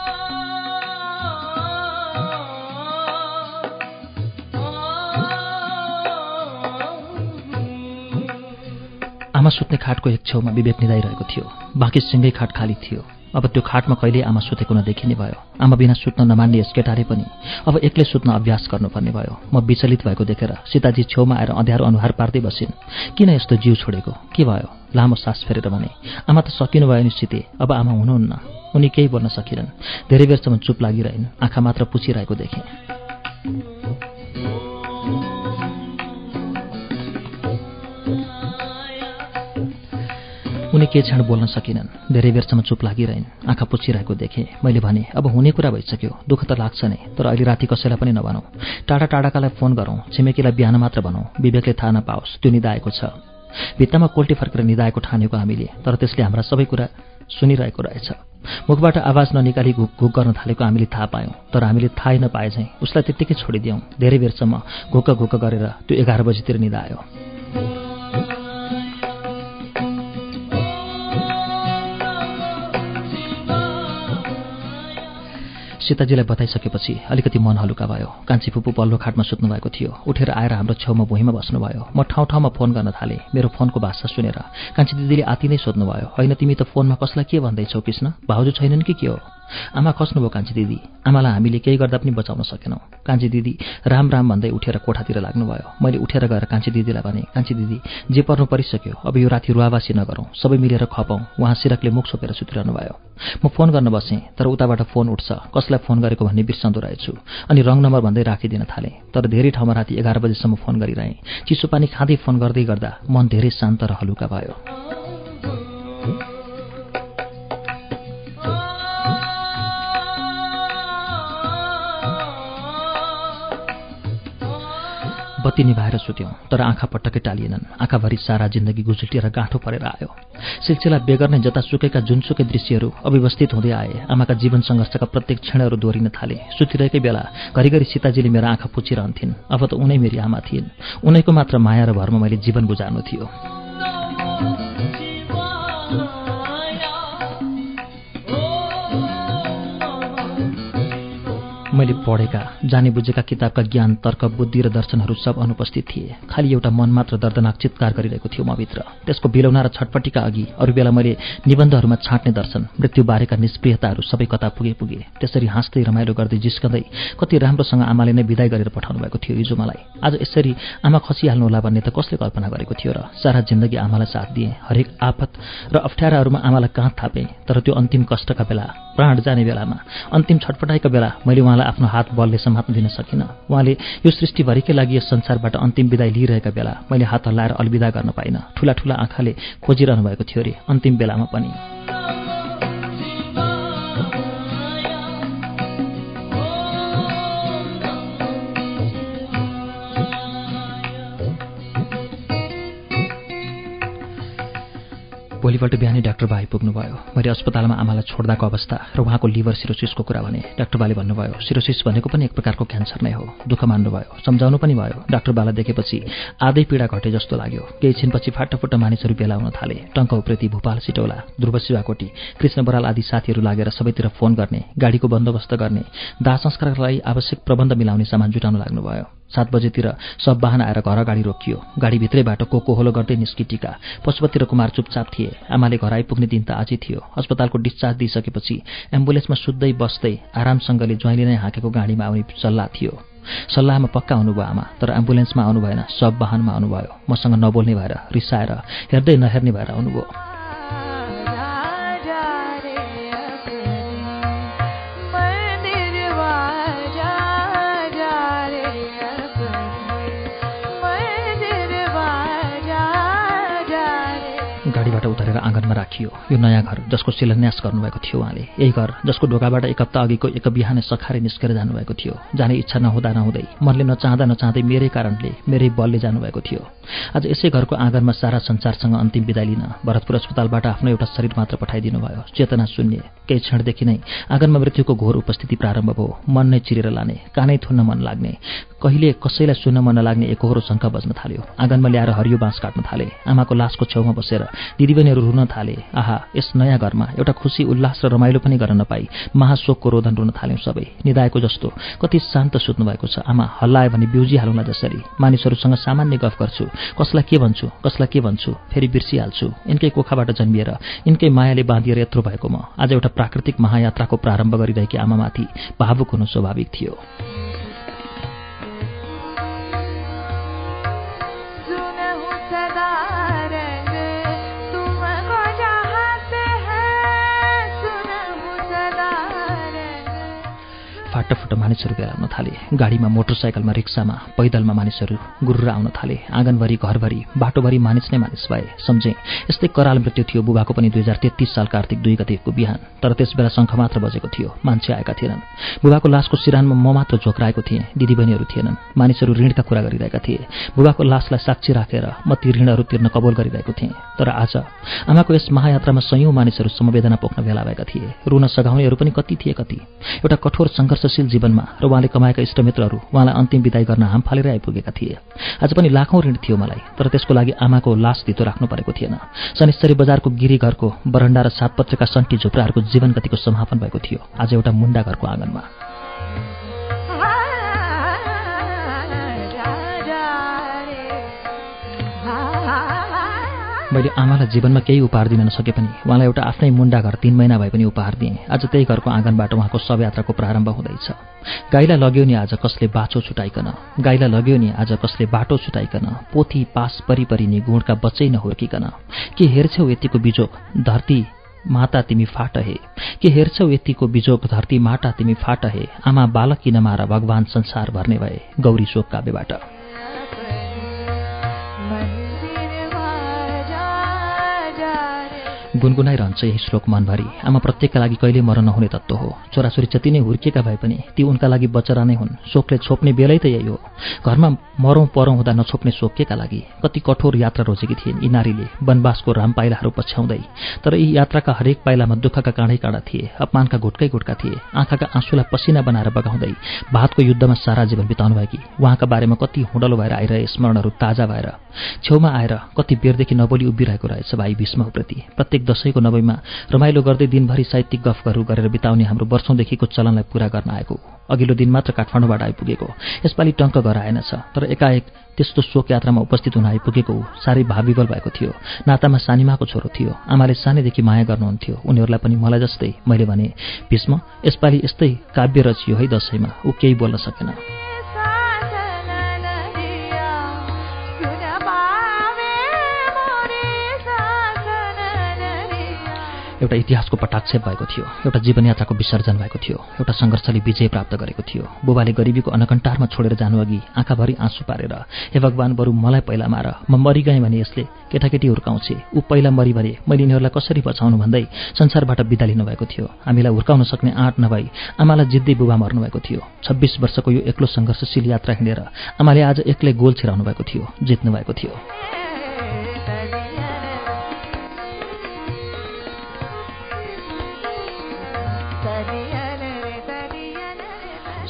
आमा सुत्ने खाटको एक छेउमा विवेक निधाइरहेको थियो। बाँकी सिँगै खाट खाली थियो। अब त्यो खाटमा कहिले आमा सुतेको नदेखिने भयो। आमा बिना सुत्न नमान्ने यस केटाले पनि अब एक्लै सुत्न अभ्यास गर्नुपर्ने भयो। म विचलित भएको देखेर सीताजी छेउमा आएर अँध्यारो अनुहार पार्दै बसिन्। किन यस्तो जिउ छोडेको? के भयो? लामो सास फेरेर भने आमा त सकिनु भयो नि सिते। अब आमा हुनुहुन्न। उनी केही बोल्न सकिरहन् धेरै बेरसम्म चुप लागिरहन्। आँखा मात्र पुछिरहेको देखेँ। उनी के क्षण बोल्न सकिनन्। धेरै बेरसम्म चुप लागिरहन्। आँखा पुछिरहेको देखेँ। मैले भने अब हुने कुरा भइसक्यो। दुःख त लाग्छ नै तर अहिले राति कसैलाई पनि नभनौँ। टाढा टाढाकालाई फोन गरौँ। छिमेकीलाई बिहान मात्र भनौँ। विवेकले थाहा नपाओस्। त्यो निधाएको छ। भित्तामा कोल्टी फर्केर निधाएको ठानेको हामीले तर त्यसले हाम्रा सबै कुरा सुनिरहेको रहेछ। मुखबाट आवाज ननिकाली घुक घुक गर्न थालेको हामीले थाहा पायौँ। तर हामीले थाहै नपाए चाहिँ उसलाई त्यत्तिकै छोडिदियौँ। धेरै बेरसम्म घुक्क घुक्क गरेर त्यो एघार बजीतिर निधायो सीताजीलाई बताइसकेपछि अलिकति मन हलुका भयो। कान्छी फुपू पल्लो खाटमा सुत्नु भएको थियो। उठेर आएर हाम्रो छेउमा भुइँमा बस्नुभयो। म ठाउँ ठाउँमा फोन गर्न थालेँ। मेरो फोनको भाषा सुनेर। कान्छी दिदीले आति नै सोध्नुभयो होइन तिमी त फोनमा कसलाई के भन्दैछौ कृष्ण? भाउजू छैनन् कि के हो? आमा खस्नुभयो कान्छी दिदी। आमालाई हामीले केही गर्दा पनि बचाउन सकेनौँ। कान्छी दिदी राम राम भन्दै उठेर कोठातिर लाग्नुभयो। मैले उठेर गएर कान्छी दिदीलाई भने कान्छी दिदी जे पर्नु परिसक्यो अब यो राति रुवावासी नगरौँ। सबै मिलेर खपाउँ उहाँ सिरकले मुख छोपेर सुतिरहनु भयो म फोन गर्न बसेँ तर उताबाट फोन उठ्छ। कसलाई फोन गरेको भन्ने बिर्सँदो रहेछु। अनि रङ नम्बर भन्दै राखिदिन थालेँ। तर धेरै ठाउँमा राति एघार बजीसम्म फोन गरिरहेँ। चिसो पानी खाँदै फोन गर्दै गर्दा मन धेरै शान्त र हलुका भयो। बत्ती निभाएर सुत्यौँ तर आँखा पटक्कै टालिएनन्। आँखाभरि सारा जिन्दगी गुजुटिएर गाँठो परेर आयो। सिलसिला बेगर नै जतासुकैका जुनसुकै दृश्यहरू अव्यवस्थित हुँदै आए आमाका जीवन सङ्घर्षका प्रत्येक क्षणहरू दोहोरिन थाले। सुतिरहेकै बेला घरिघरि सीताजीले मेरो आँखा पुचिरहन्थिन् अब त उनै मेरी आमा थिइन्। उनैको मात्र माया र भरमा मैले जीवन गुजार्नु थियो। मैले पढेका जाने बुझेका किताबका ज्ञान तर्क बुद्धि र दर्शनहरू सब अनुपस्थित थिए। खालि एउटा मन मात्र दर्दनाक चित्कार गरिरहेको थियो म भित्र। त्यसको बिलौना र छटपट्टिका अघि अरू बेला मैले निबन्धहरूमा छाँट्ने दर्शन मृत्युबारेका निष्प्रियताहरू सबै कता पुगे पुगे। त्यसरी हाँस्दै रमाइलो गर्दै जिस्कँदै कति राम्रोसँग आमाले नै विदाय गरेर पठाउनु भएको थियो हिजो मलाई। आज यसरी आमा खसिहाल्नु होला भन्ने त कसले कल्पना गरेको थियो र सारा जिन्दगी आमालाई साथ दिएँ। हरेक आफत र अप्ठ्याराहरूमा आमालाई कहाँ थापेँ तर त्यो अन्तिम कष्टका बेला प्राण जाने बेलामा अन्तिम छटपटाइका बेला मैले उहाँलाई आफ्नो हात बलले समात्न दिन सकिनँ। उहाँले यो सृष्टिभरिकै लागि यस संसारबाट अन्तिम विदाय लिइरहेका बेला मैले हात हल्लाएर अलविदा गर्न पाइनँ। ठुला ठुला आँखाले खोजिरहनु भएको थियो अरे अन्तिम बेलामा पनि। भोलिपल्ट बिहानै डाक्टर बा आइपुग्नुभयो मैले अस्पतालमा आमालाई छोड्दाको अवस्था र उहाँको लिभर सिरोसिसको कुरा भने डाक्टर बाले भन्नुभयो सिरोसिस भनेको पनि एक प्रकारको क्यान्सर नै हो। दुःख मान्नुभयो सम्झाउनु पनि भयो। डाक्टर बाला देखेपछि आधै पीडा घटे जस्तो लाग्यो। केही छिनपछि फाटाफुट्टा मानिसहरू भेला हुन थाले। टङ्क उप्रेती भूपाल सिटौला ध्रुव शिवाकोटी कृष्ण बराल आदि साथीहरू लागेर सबैतिर फोन गर्ने गाडीको बन्दोबस्त गर्ने दाह संस्कारका लागि आवश्यक प्रबन्ध मिलाउने सामान जुटाउन लाग्नुभयो। सात बजेतिर सब वाहन आएर घर अगाडि रोकियो। गाडीभित्रैबाट को कोहोलो गर्दै निस्किटीका। पशुपति र कुमार चुपचाप थिए। आमाले घर आइपुग्ने दिन त आजै थियो। अस्पतालको डिस्चार्ज दिइसकेपछि एम्बुलेन्समा सुत्दै बस्दै आरामसँगले ज्वाइँले नै हाकेको गाडीमा आउने सल्लाह थियो। सल्लाहमा पक्का आउनुभयो आमा तर एम्बुलेन्समा आउनु भएन सब वाहनमा आउनुभयो। मसँग नबोल्ने भएर रिसाएर हेर्दै नहेर्ने भएर आउनुभयो। गाडीबाट उत्रेर आँगनमा राखियो। यो नयाँ घर जसको शिलान्यास गर्नुभएको थियो उहाँले। यही घर जसको ढोकाबाट एक हप्ता अघिको एक बिहानै सखारे निस्केर जानुभएको थियो। जाने इच्छा नहुँदा नहुँदै मनले नचाहँदा नचाहँदै मेरै कारणले मेरै बलले जानुभएको थियो। आज यसै घरको आँगनमा सारा संसारसँग अन्तिम विदाय लिन भरतपुर अस्पतालबाट आफ्नो एउटा शरीर मात्र पठाइदिनु भयो। चेतना शून्य केही क्षणदेखि नै आँगनमा मृत्युको घोर उपस्थिति प्रारम्भ भयो। मन नै चिरेर लाने कानै थुन्न मन लाग्ने। कहिले कसैलाई सुन्न मन नलाग्ने एकहोरो शङ्का बज्न थाल्यो। आँगनमा ल्याएर हरियो बाँस काट्न थाले। आमाको लासको छेउमा बसेर दिदीबहिनीहरू रुन थाले। आहा यस नयाँ घरमा एउटा खुसी उल्लास र रमाइलो पनि गर्न नपाई। महाशोकको रोदन रुन थाल्यौँ सबै। निदाएको जस्तो कति शान्त सुत्नु भएको छ। आमा हल्लायो भने बिउजी हालौँला जसरी। मानिसहरूसँग सामान्य गफ गर्छु। कसलाई के भन्छु? कसलाई के भन्छु? फेरि बिर्सिहाल्छु। यिनकै कोखाबाट जन्मिएर यिनकै मायाले बाँधिएर यत्रो भएको म। आज एउटा प्राकृतिक महायात्राको प्रारम्भ गरिरहेकी आमामाथि भावुक हुनु स्वाभाविक थियो। फाटाफुट मानिसहरू भेला हुन थाले। गाडीमा मोटरसाइकलमा रिक्सामा पैदलमा मानिसहरू गुरुर आउन थाले। आँगनभरि घरभरि बाटोभरि मानिस नै मानिस भए। सम्झे यस्तै कराल मृत्यु थियो बुबाको पनि दुई हजार तेत्तिस साल कार्तिक दुई गतिको बिहान। तर त्यस बेला शङ्ख मात्र बजेको थियो। मान्छे आएका थिएनन्। बुबाको लासको सिरानमा म मात्र झोक्राएको थिएँ। दिदीबहिनीहरू थिएनन्। मानिसहरू ऋणका कुरा गरिरहेका थिए। बुबाको लासलाई साक्षी राखेर म ती ऋणहरू तिर्न कबोल गरिरहेको थिएँ। तर आज आमाको यस महायात्रामा सयौँ मानिसहरू समवेदना पोख्न भेला भएका थिए। रुन सघाउनेहरू पनि कति थिए कति। एउटा कठोर सङ्घर्ष जीवनमा र उहाँले कमाएका इष्टमित्रहरू उहाँलाई अन्तिम विदाई गर्न हाम फालेर आइपुगेका थिए। आज पनि लाखौँ ऋण थियो मलाई तर त्यसको लागि आमाको लास धितो राख्नु परेको थिएन। शनिश्चरी बजारको गिरी घरको बरन्डा र सातपत्रिका सन्टी झुप्राहरूको जीवन गतिको समापन भएको थियो। आज एउटा मुन्डा घरको आँगनमा। मैले आमालाई जीवनमा केही उपहार दिन नसके पनि उहाँलाई एउटा आफ्नै मुन्डा घर तिन महिना भए पनि उपहार दिएँ। आज त्यही घरको आँगनबाट उहाँको शवयात्राको प्रारम्भ हुँदैछ। गाईलाई लग्यो नि आज कसले बाछो छुटाइकन? गाईलाई लग्यो नि आज कसले बाटो छुटाइकन? पोथी पास परिपरि नि गुणका बच्चै नहुर्किकन के हेर्छौ यतिको बिजोग धरती माता तिमी फाट हे के हेर्छौ यतिको बिजोग धरती माटा तिमी फाट हे आमा बालक किन मार भगवान संसार भर्ने भए? गौरी शोक काव्यबाट। गुनगुनाइरहन्छ यही श्लोक मनभरि। आमा प्रत्येकका लागि कहिले मर नहुने तत्त्व हो। छोराछोरी जति नै हुर्किएका भए पनि ती उनका लागि बचरा नै हुन्। शोकले छोप्ने बेलै त यही हो। घरमा मरौँ परौँ हुँदा नछोप्ने शोक केका लागि कति कठोर यात्रा रोजेकी थिइन् यी नारीले। वनवासको राम पाइलाहरू पछ्याउँदै। तर यी यात्राका हरेक पाइलामा दुःखका काँडै काँडा थिए। अपमानका घुटकै घुटका थिए। आँखाका आँसुलाई पसिना बनाएर बगाउँदै भातको युद्धमा सारा जीवन बिताउनु भएकी। उहाँका बारेमा कति हुँडलो भएर आइरहे स्मरणहरू ताजा भएर। छेउमा आएर कति बेरदेखि नबोली उभिरहेको रहेछ भाइ भीष्मप्रति प्रत्येक दसैँको नवैमा रमाइलो गर्दै दिनभरि साहित्यिक गफहरू गरेर बिताउने हाम्रो वर्षौँदेखिको चलनलाई पूरा गर्न आएको। अघिल्लो दिन मात्र काठमाडौँबाट आइपुगेको। यसपालि टङ्क घर आएनछ तर एकाएक त्यस्तो शोक यात्रामा उपस्थित हुन आइपुगेको साह्रै भाविबल भएको थियो। नातामा सानिमाको छोरो थियो आमाले सानैदेखि माया गर्नुहुन्थ्यो। उनीहरूलाई पनि मलाई जस्तै मैले भने भीष्म यसपालि यस्तै काव्य रचियो है दसैँमा ऊ केही बोल्न सकेन। एउटा इतिहासको पटाक्षेप भएको थियो एउटा जीवनयात्राको विसर्जन भएको थियो एउटा सङ्घर्षले विजय प्राप्त गरेको थियो। बुबाले गरिबीको अनकन्टारमा छोडेर जानुअघि आँखाभरि आँसु पारेर हे भगवान् बरु मलाई पहिला मार म मरिगएँ भने यसले केटाकेटी हुर्काउँछे। ऊ पहिला मरि भने मैले यिनीहरूलाई कसरी बचाउनु? भन्दै संसारबाट बिदा लिनुभएको थियो। हामीलाई हुर्काउन सक्ने आँट नभई आमालाई जित्दै बुबा मर्नुभएको थियो। छब्बिस वर्षको यो एक्लो सङ्घर्षशील यात्रा हिँडेर आमाले आज एक्लै गोल छिराउनु भएको थियो जित्नु भएको थियो।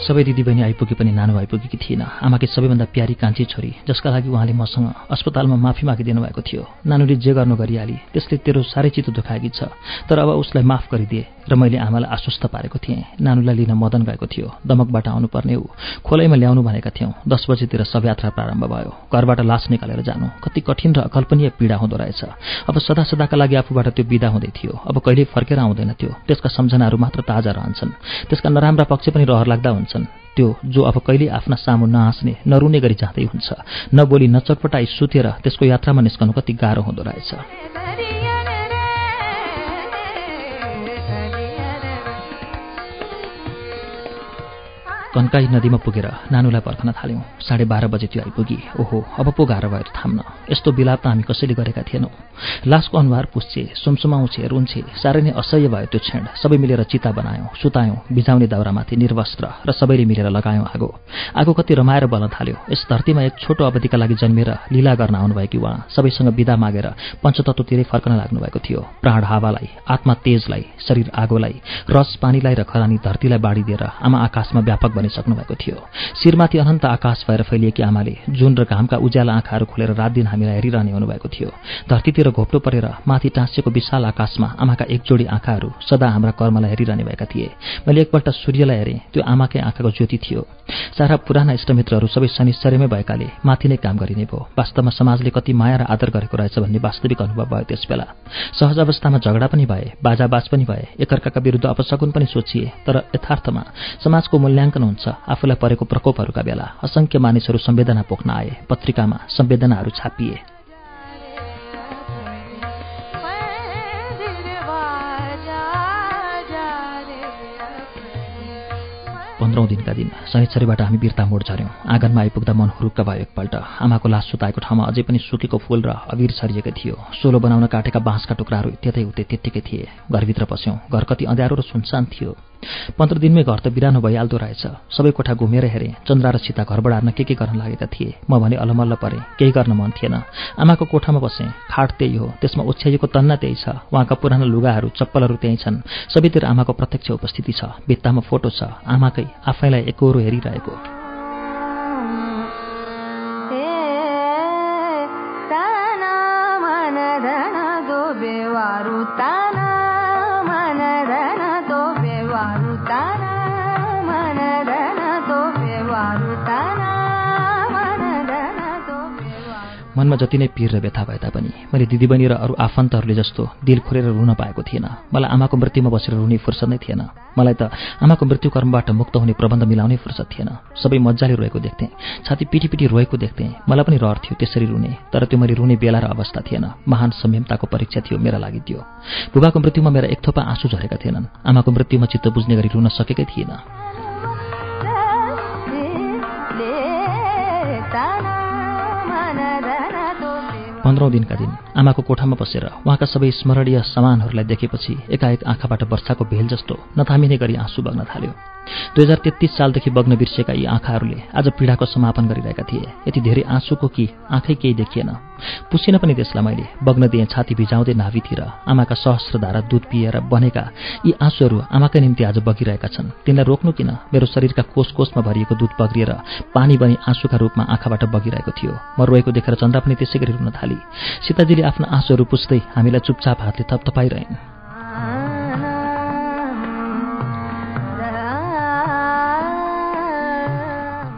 सबै दिदीबहिनी आइपुगे पनि नानो आइपुगेकी थिएन। आमाकी सबैभन्दा प्यारी कान्छी छोरी जसका लागि उहाँले मसँग अस्पतालमा माफी मागिदिनु भएको थियो। नानुले जे गर्नु गरिहाली त्यसले तेरो साह्रै चित्त दुखाएकी छ। तर अब उसलाई माफ गरिदिए। र मैले आमालाई आश्वस्त पारेको थिएँ। नानुलाई लिन मदन गएको थियो। दमकबाट आउनुपर्ने ऊ खोलैमा ल्याउनु भनेका थियौँ। दस बजीतिर सब यात्रा प्रारम्भ भयो। घरबाट लास निकालेर जानु। कति कठिन र अकल्पनीय पीडा हुँदो रहेछ। अब सदा सदाका लागि आफूबाट त्यो विदा हुँदै थियो। अब कहिले फर्केर आउँदैन थियो त्यसका सम्झनाहरू मात्र ताजा रहन्छन्। त्यसका नराम्रा पक्ष पनि रहर लाग्दा हुन्छन्। त्यो जो अब कहिले आफ्ना सामु नहाँस्ने नरुने गरी जाँदै हुन्छ। नबोली नचटपटाई सुतेर त्यसको यात्रामा निस्कनु कति गाह्रो हुँदो रहेछ। कन्काई नदीमा पुगेर नानुलाई पर्खन थाल्यौँ। साढे बाह्र बजे त्यो आइपुगी। ओहो अब पो गाह्रो भयो थाम्न। यस्तो बिलाप त हामी कसैले गरेका थिएनौँ। लासको अनुहार पुस्छे सुमसुमाउँछे रुन्छे साह्रै नै असह्य भयो त्यो क्षण। सबै मिलेर चिता बनायौँ सुतायौँ बिजाउने दाउरामाथि निर्वस्त्र र सबैले मिलेर लगायौँ आगो। आगो कति रमाएर बल्न थाल्यो। यस धरतीमा एक छोटो अवधिका लागि जन्मेर लीला गर्न आउनुभएकी उहाँ सबैसँग विदा मागेर पञ्चतत्वतिरै फर्कन लाग्नुभएको थियो। प्राण हावालाई आत्मा तेजलाई शरीर आगोलाई रस पानीलाई र खरानी धरतीलाई बाँडिदिएर आमा आकाशमा व्यापक बनिसक्नु भएको थियो। शिरमाथि अनन्त आकाश भएर फैलिएकी आमाले जुन र घामका उज्याला आँखाहरू खोलेर रात दिन हामीलाई हेरिरहने हुनुभएको थियो। धरतीतिर घोप्टो परेर माथि टाँसिएको विशाल आकाशमा आमाका एकजोडी आँखाहरू सदा हाम्रा कर्मलाई हेरिरहने भएका थिए। मैले एकपल्ट सूर्यलाई हेरेँ त्यो आमाकै आँखाको ज्योति थियो। सारा पुराना इष्टमित्रहरू सबै शनिश्चर्यमै भएकाले माथि नै काम गरिने भयो। वास्तवमा समाजले कति माया र आदर गरेको रहेछ भन्ने वास्तविक अनुभव भयो त्यस बेला सहज अवस्थामा झगडा पनि भए बाजाबाज पनि भए एकअर्काका विरुद्ध अपशकुन पनि सोचिए तर यथार्थमा समाजको मूल्याङ्कन हुन्छ। आफूलाई परेको प्रकोपहरूका बेला असङ्ख्य मानिसहरू संवेदना पोख्न आए पत्रिकामा संवेदनाहरू छापिए। पन्ध्रौँ दिनका दिन शनिश्चरीबाट हामी बिर्ता मोड झऱ्यौँ। आँगनमा आइपुग्दा मन हुरुक्क भयो एकपल्ट। आमाको लास सुताएको ठाउँमा अझै पनि सुकेको फूल र अबिर छरिएकै थियो। सोलो बनाउन काटेका बाँसका टुक्राहरू त्यतै उतै त्यत्तिकै थिए। घरभित्र पस्यौँ। घर कति अँध्यारो र सुनसान थियो। पन्ध्र दिनमै घर त बिरानो भइहाल्दो रहेछ। सबै कोठा घुमेर हेरेँ। चन्द्रा र सीता घरबाट हार्न के के गर्न लागेका थिए? म भने अलमल्ल परेँ। केही गर्न मन थिएन। आमाको कोठामा बसेँ। खाट त्यही हो। त्यसमा ओछ्याइएको तन्ना त्यही छ। उहाँका पुराना लुगाहरू चप्पलहरू त्यही छन्। सबैतिर आमाको प्रत्यक्ष उपस्थिति छ। भित्तामा फोटो छ। आमाकै आफैलाई एकरो हेरिरहेको। मनमा जति नै पीर र व्यथा भए तापनि मैले दिदीबहिनी र अरू आफन्तहरूले जस्तो दिल खोलेर रुन पाएको थिएन। मलाई आमाको मृत्युमा बसेर रुने फुर्सद नै थिएन। मलाई त आमाको मृत्यु कर्मबाट मुक्त हुने प्रबन्ध मिलाउने फुर्सद थिएन। सबै मजाले रोएको देख्थेँ। छाती पिटी पिटी रोएको देख्थेँ। मलाई पनि रहर थियो त्यसरी रुने तर त्यो मैले रुने बेला र अवस्था थिएन। महान संयमताको परीक्षा थियो मेरा लागि त्यो। बुबाको मृत्युमा मेरा एक थोपा आँसु झरेका थिएनन्। आमाको मृत्युमा चित्त बुझ्ने गरी रुन सकेकै थिएन। पन्ध्रौँ दिनका दिन आमाको कोठामा बसेर उहाँका सबै स्मरणीय सामानहरूलाई देखेपछि एकाएक आँखाबाट वर्षाको भेल जस्तो नथामिने गरी आँसु बग्न थाल्यो। दुई हजार तेत्तिस सालदेखि बग्न बिर्सेका यी आँखाहरूले आज पीडाको समापन गरिरहेका थिए। यति धेरै आँसुको कि आँखै केही देखिएन। पुसिन पनि त्यसलाई मैले बग्न दिएँ छाती भिजाउँदै नाभितिर आमाका सहस्र धारा दुध पिएर बनेका यी आँसुहरू आमाकै निम्ति आज बगिरहेका छन्। तिनलाई रोक्नु किन? मेरो शरीरका कोष कोषमा भरिएको दुध बग्रिएर पानी बनी आँसुका रूपमा आँखाबाट बगिरहेको थियो। म रोएको देखेर चन्द्रा पनि त्यसै गरी रुन थाली। सीताजीले आफ्ना आँसुहरू पुस्दै हामीलाई चुपचाप हातले थपथपाइरहन्।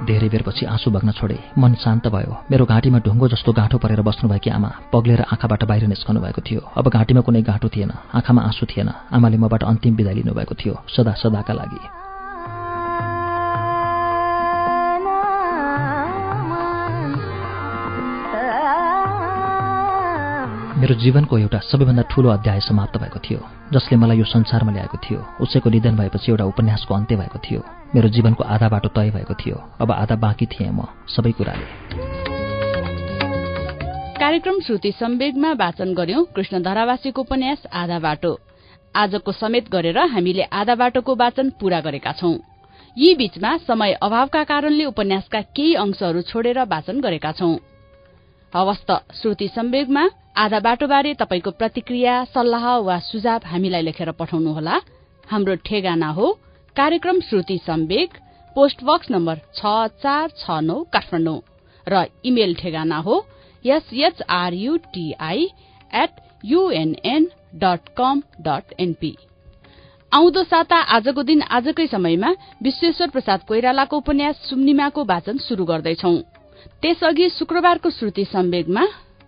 धेरै बेरपछि आँसु बग्न छोडे। मन शान्त भयो। मेरो घाँटीमा ढुङ्गो जस्तो गाँठो परेर बस्नुभएकी आमा पग्लेर आँखाबाट बाहिर निस्कनु भएको थियो। अब घाँटीमा कुनै गाँठो थिएन। आँखामा आँसु थिएन। आमाले मबाट अन्तिम विदाय लिनुभएको थियो। सदा सदाका लागि। मेरो जीवनको एउटा सबैभन्दा ठूलो अध्याय समाप्त भएको थियो जसले मलाई यो संसारमा ल्याएको थियो। उसैको निधन भएपछि एउटा उपन्यासको अन्त्य भएको थियो। मेरो जीवनको आधा बाटो तय भएको थियो। अब आधा बाँकी थिएँ म सबै कुराले। कार्यक्रम श्रुति सम्वेगमा वाचन गर्यौं कृष्ण धरावासीको उपन्यास आधा बाटो। आजको समेत गरेर हामीले आधा बाटोको वाचन पूरा गरेका छौं। यी बीचमा समय अभावका कारणले उपन्यासका केही अंशहरू छोडेर वाचन गरेका छौं। हवस् त श्रुति सम्वेगमा आधा बाटोबारे तपाईँको प्रतिक्रिया सल्लाह वा सुझाव हामीलाई लेखेर पठाउनुहोला। हाम्रो ठेगाना हो कार्यक्रम Shruti Samveg post box number छ चार छ नौ काठमाडौँ र इमेल ठेगाना हो S H R U T I at UNN dot com dot NP आउँदो साता आजको दिन आजकै समयमा विश्वेश्वर प्रसाद कोइरालाको उपन्यास सुम्निमाको वाचन शुरू गर्दैछौ। त्यसअघि शुक्रबारको श्रुति सम्वेगमा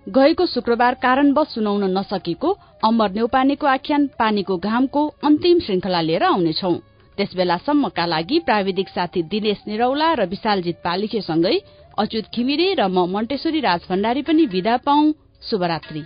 गएको शुक्रबार कारणवश सुनाउन नसकेको अमर नेउपानेको आख्यान पानीको घामको अन्तिम श्रृंखला लिएर आउनेछौ। त्यसबेलासम्मका लागि प्राविधिक साथी दिनेश निरौला र विशालजित पालिखेसँगै अच्युत घिमिरे र म मण्टेश्वरी राज भण्डारी पनि विदा पाउ शुभरात्री।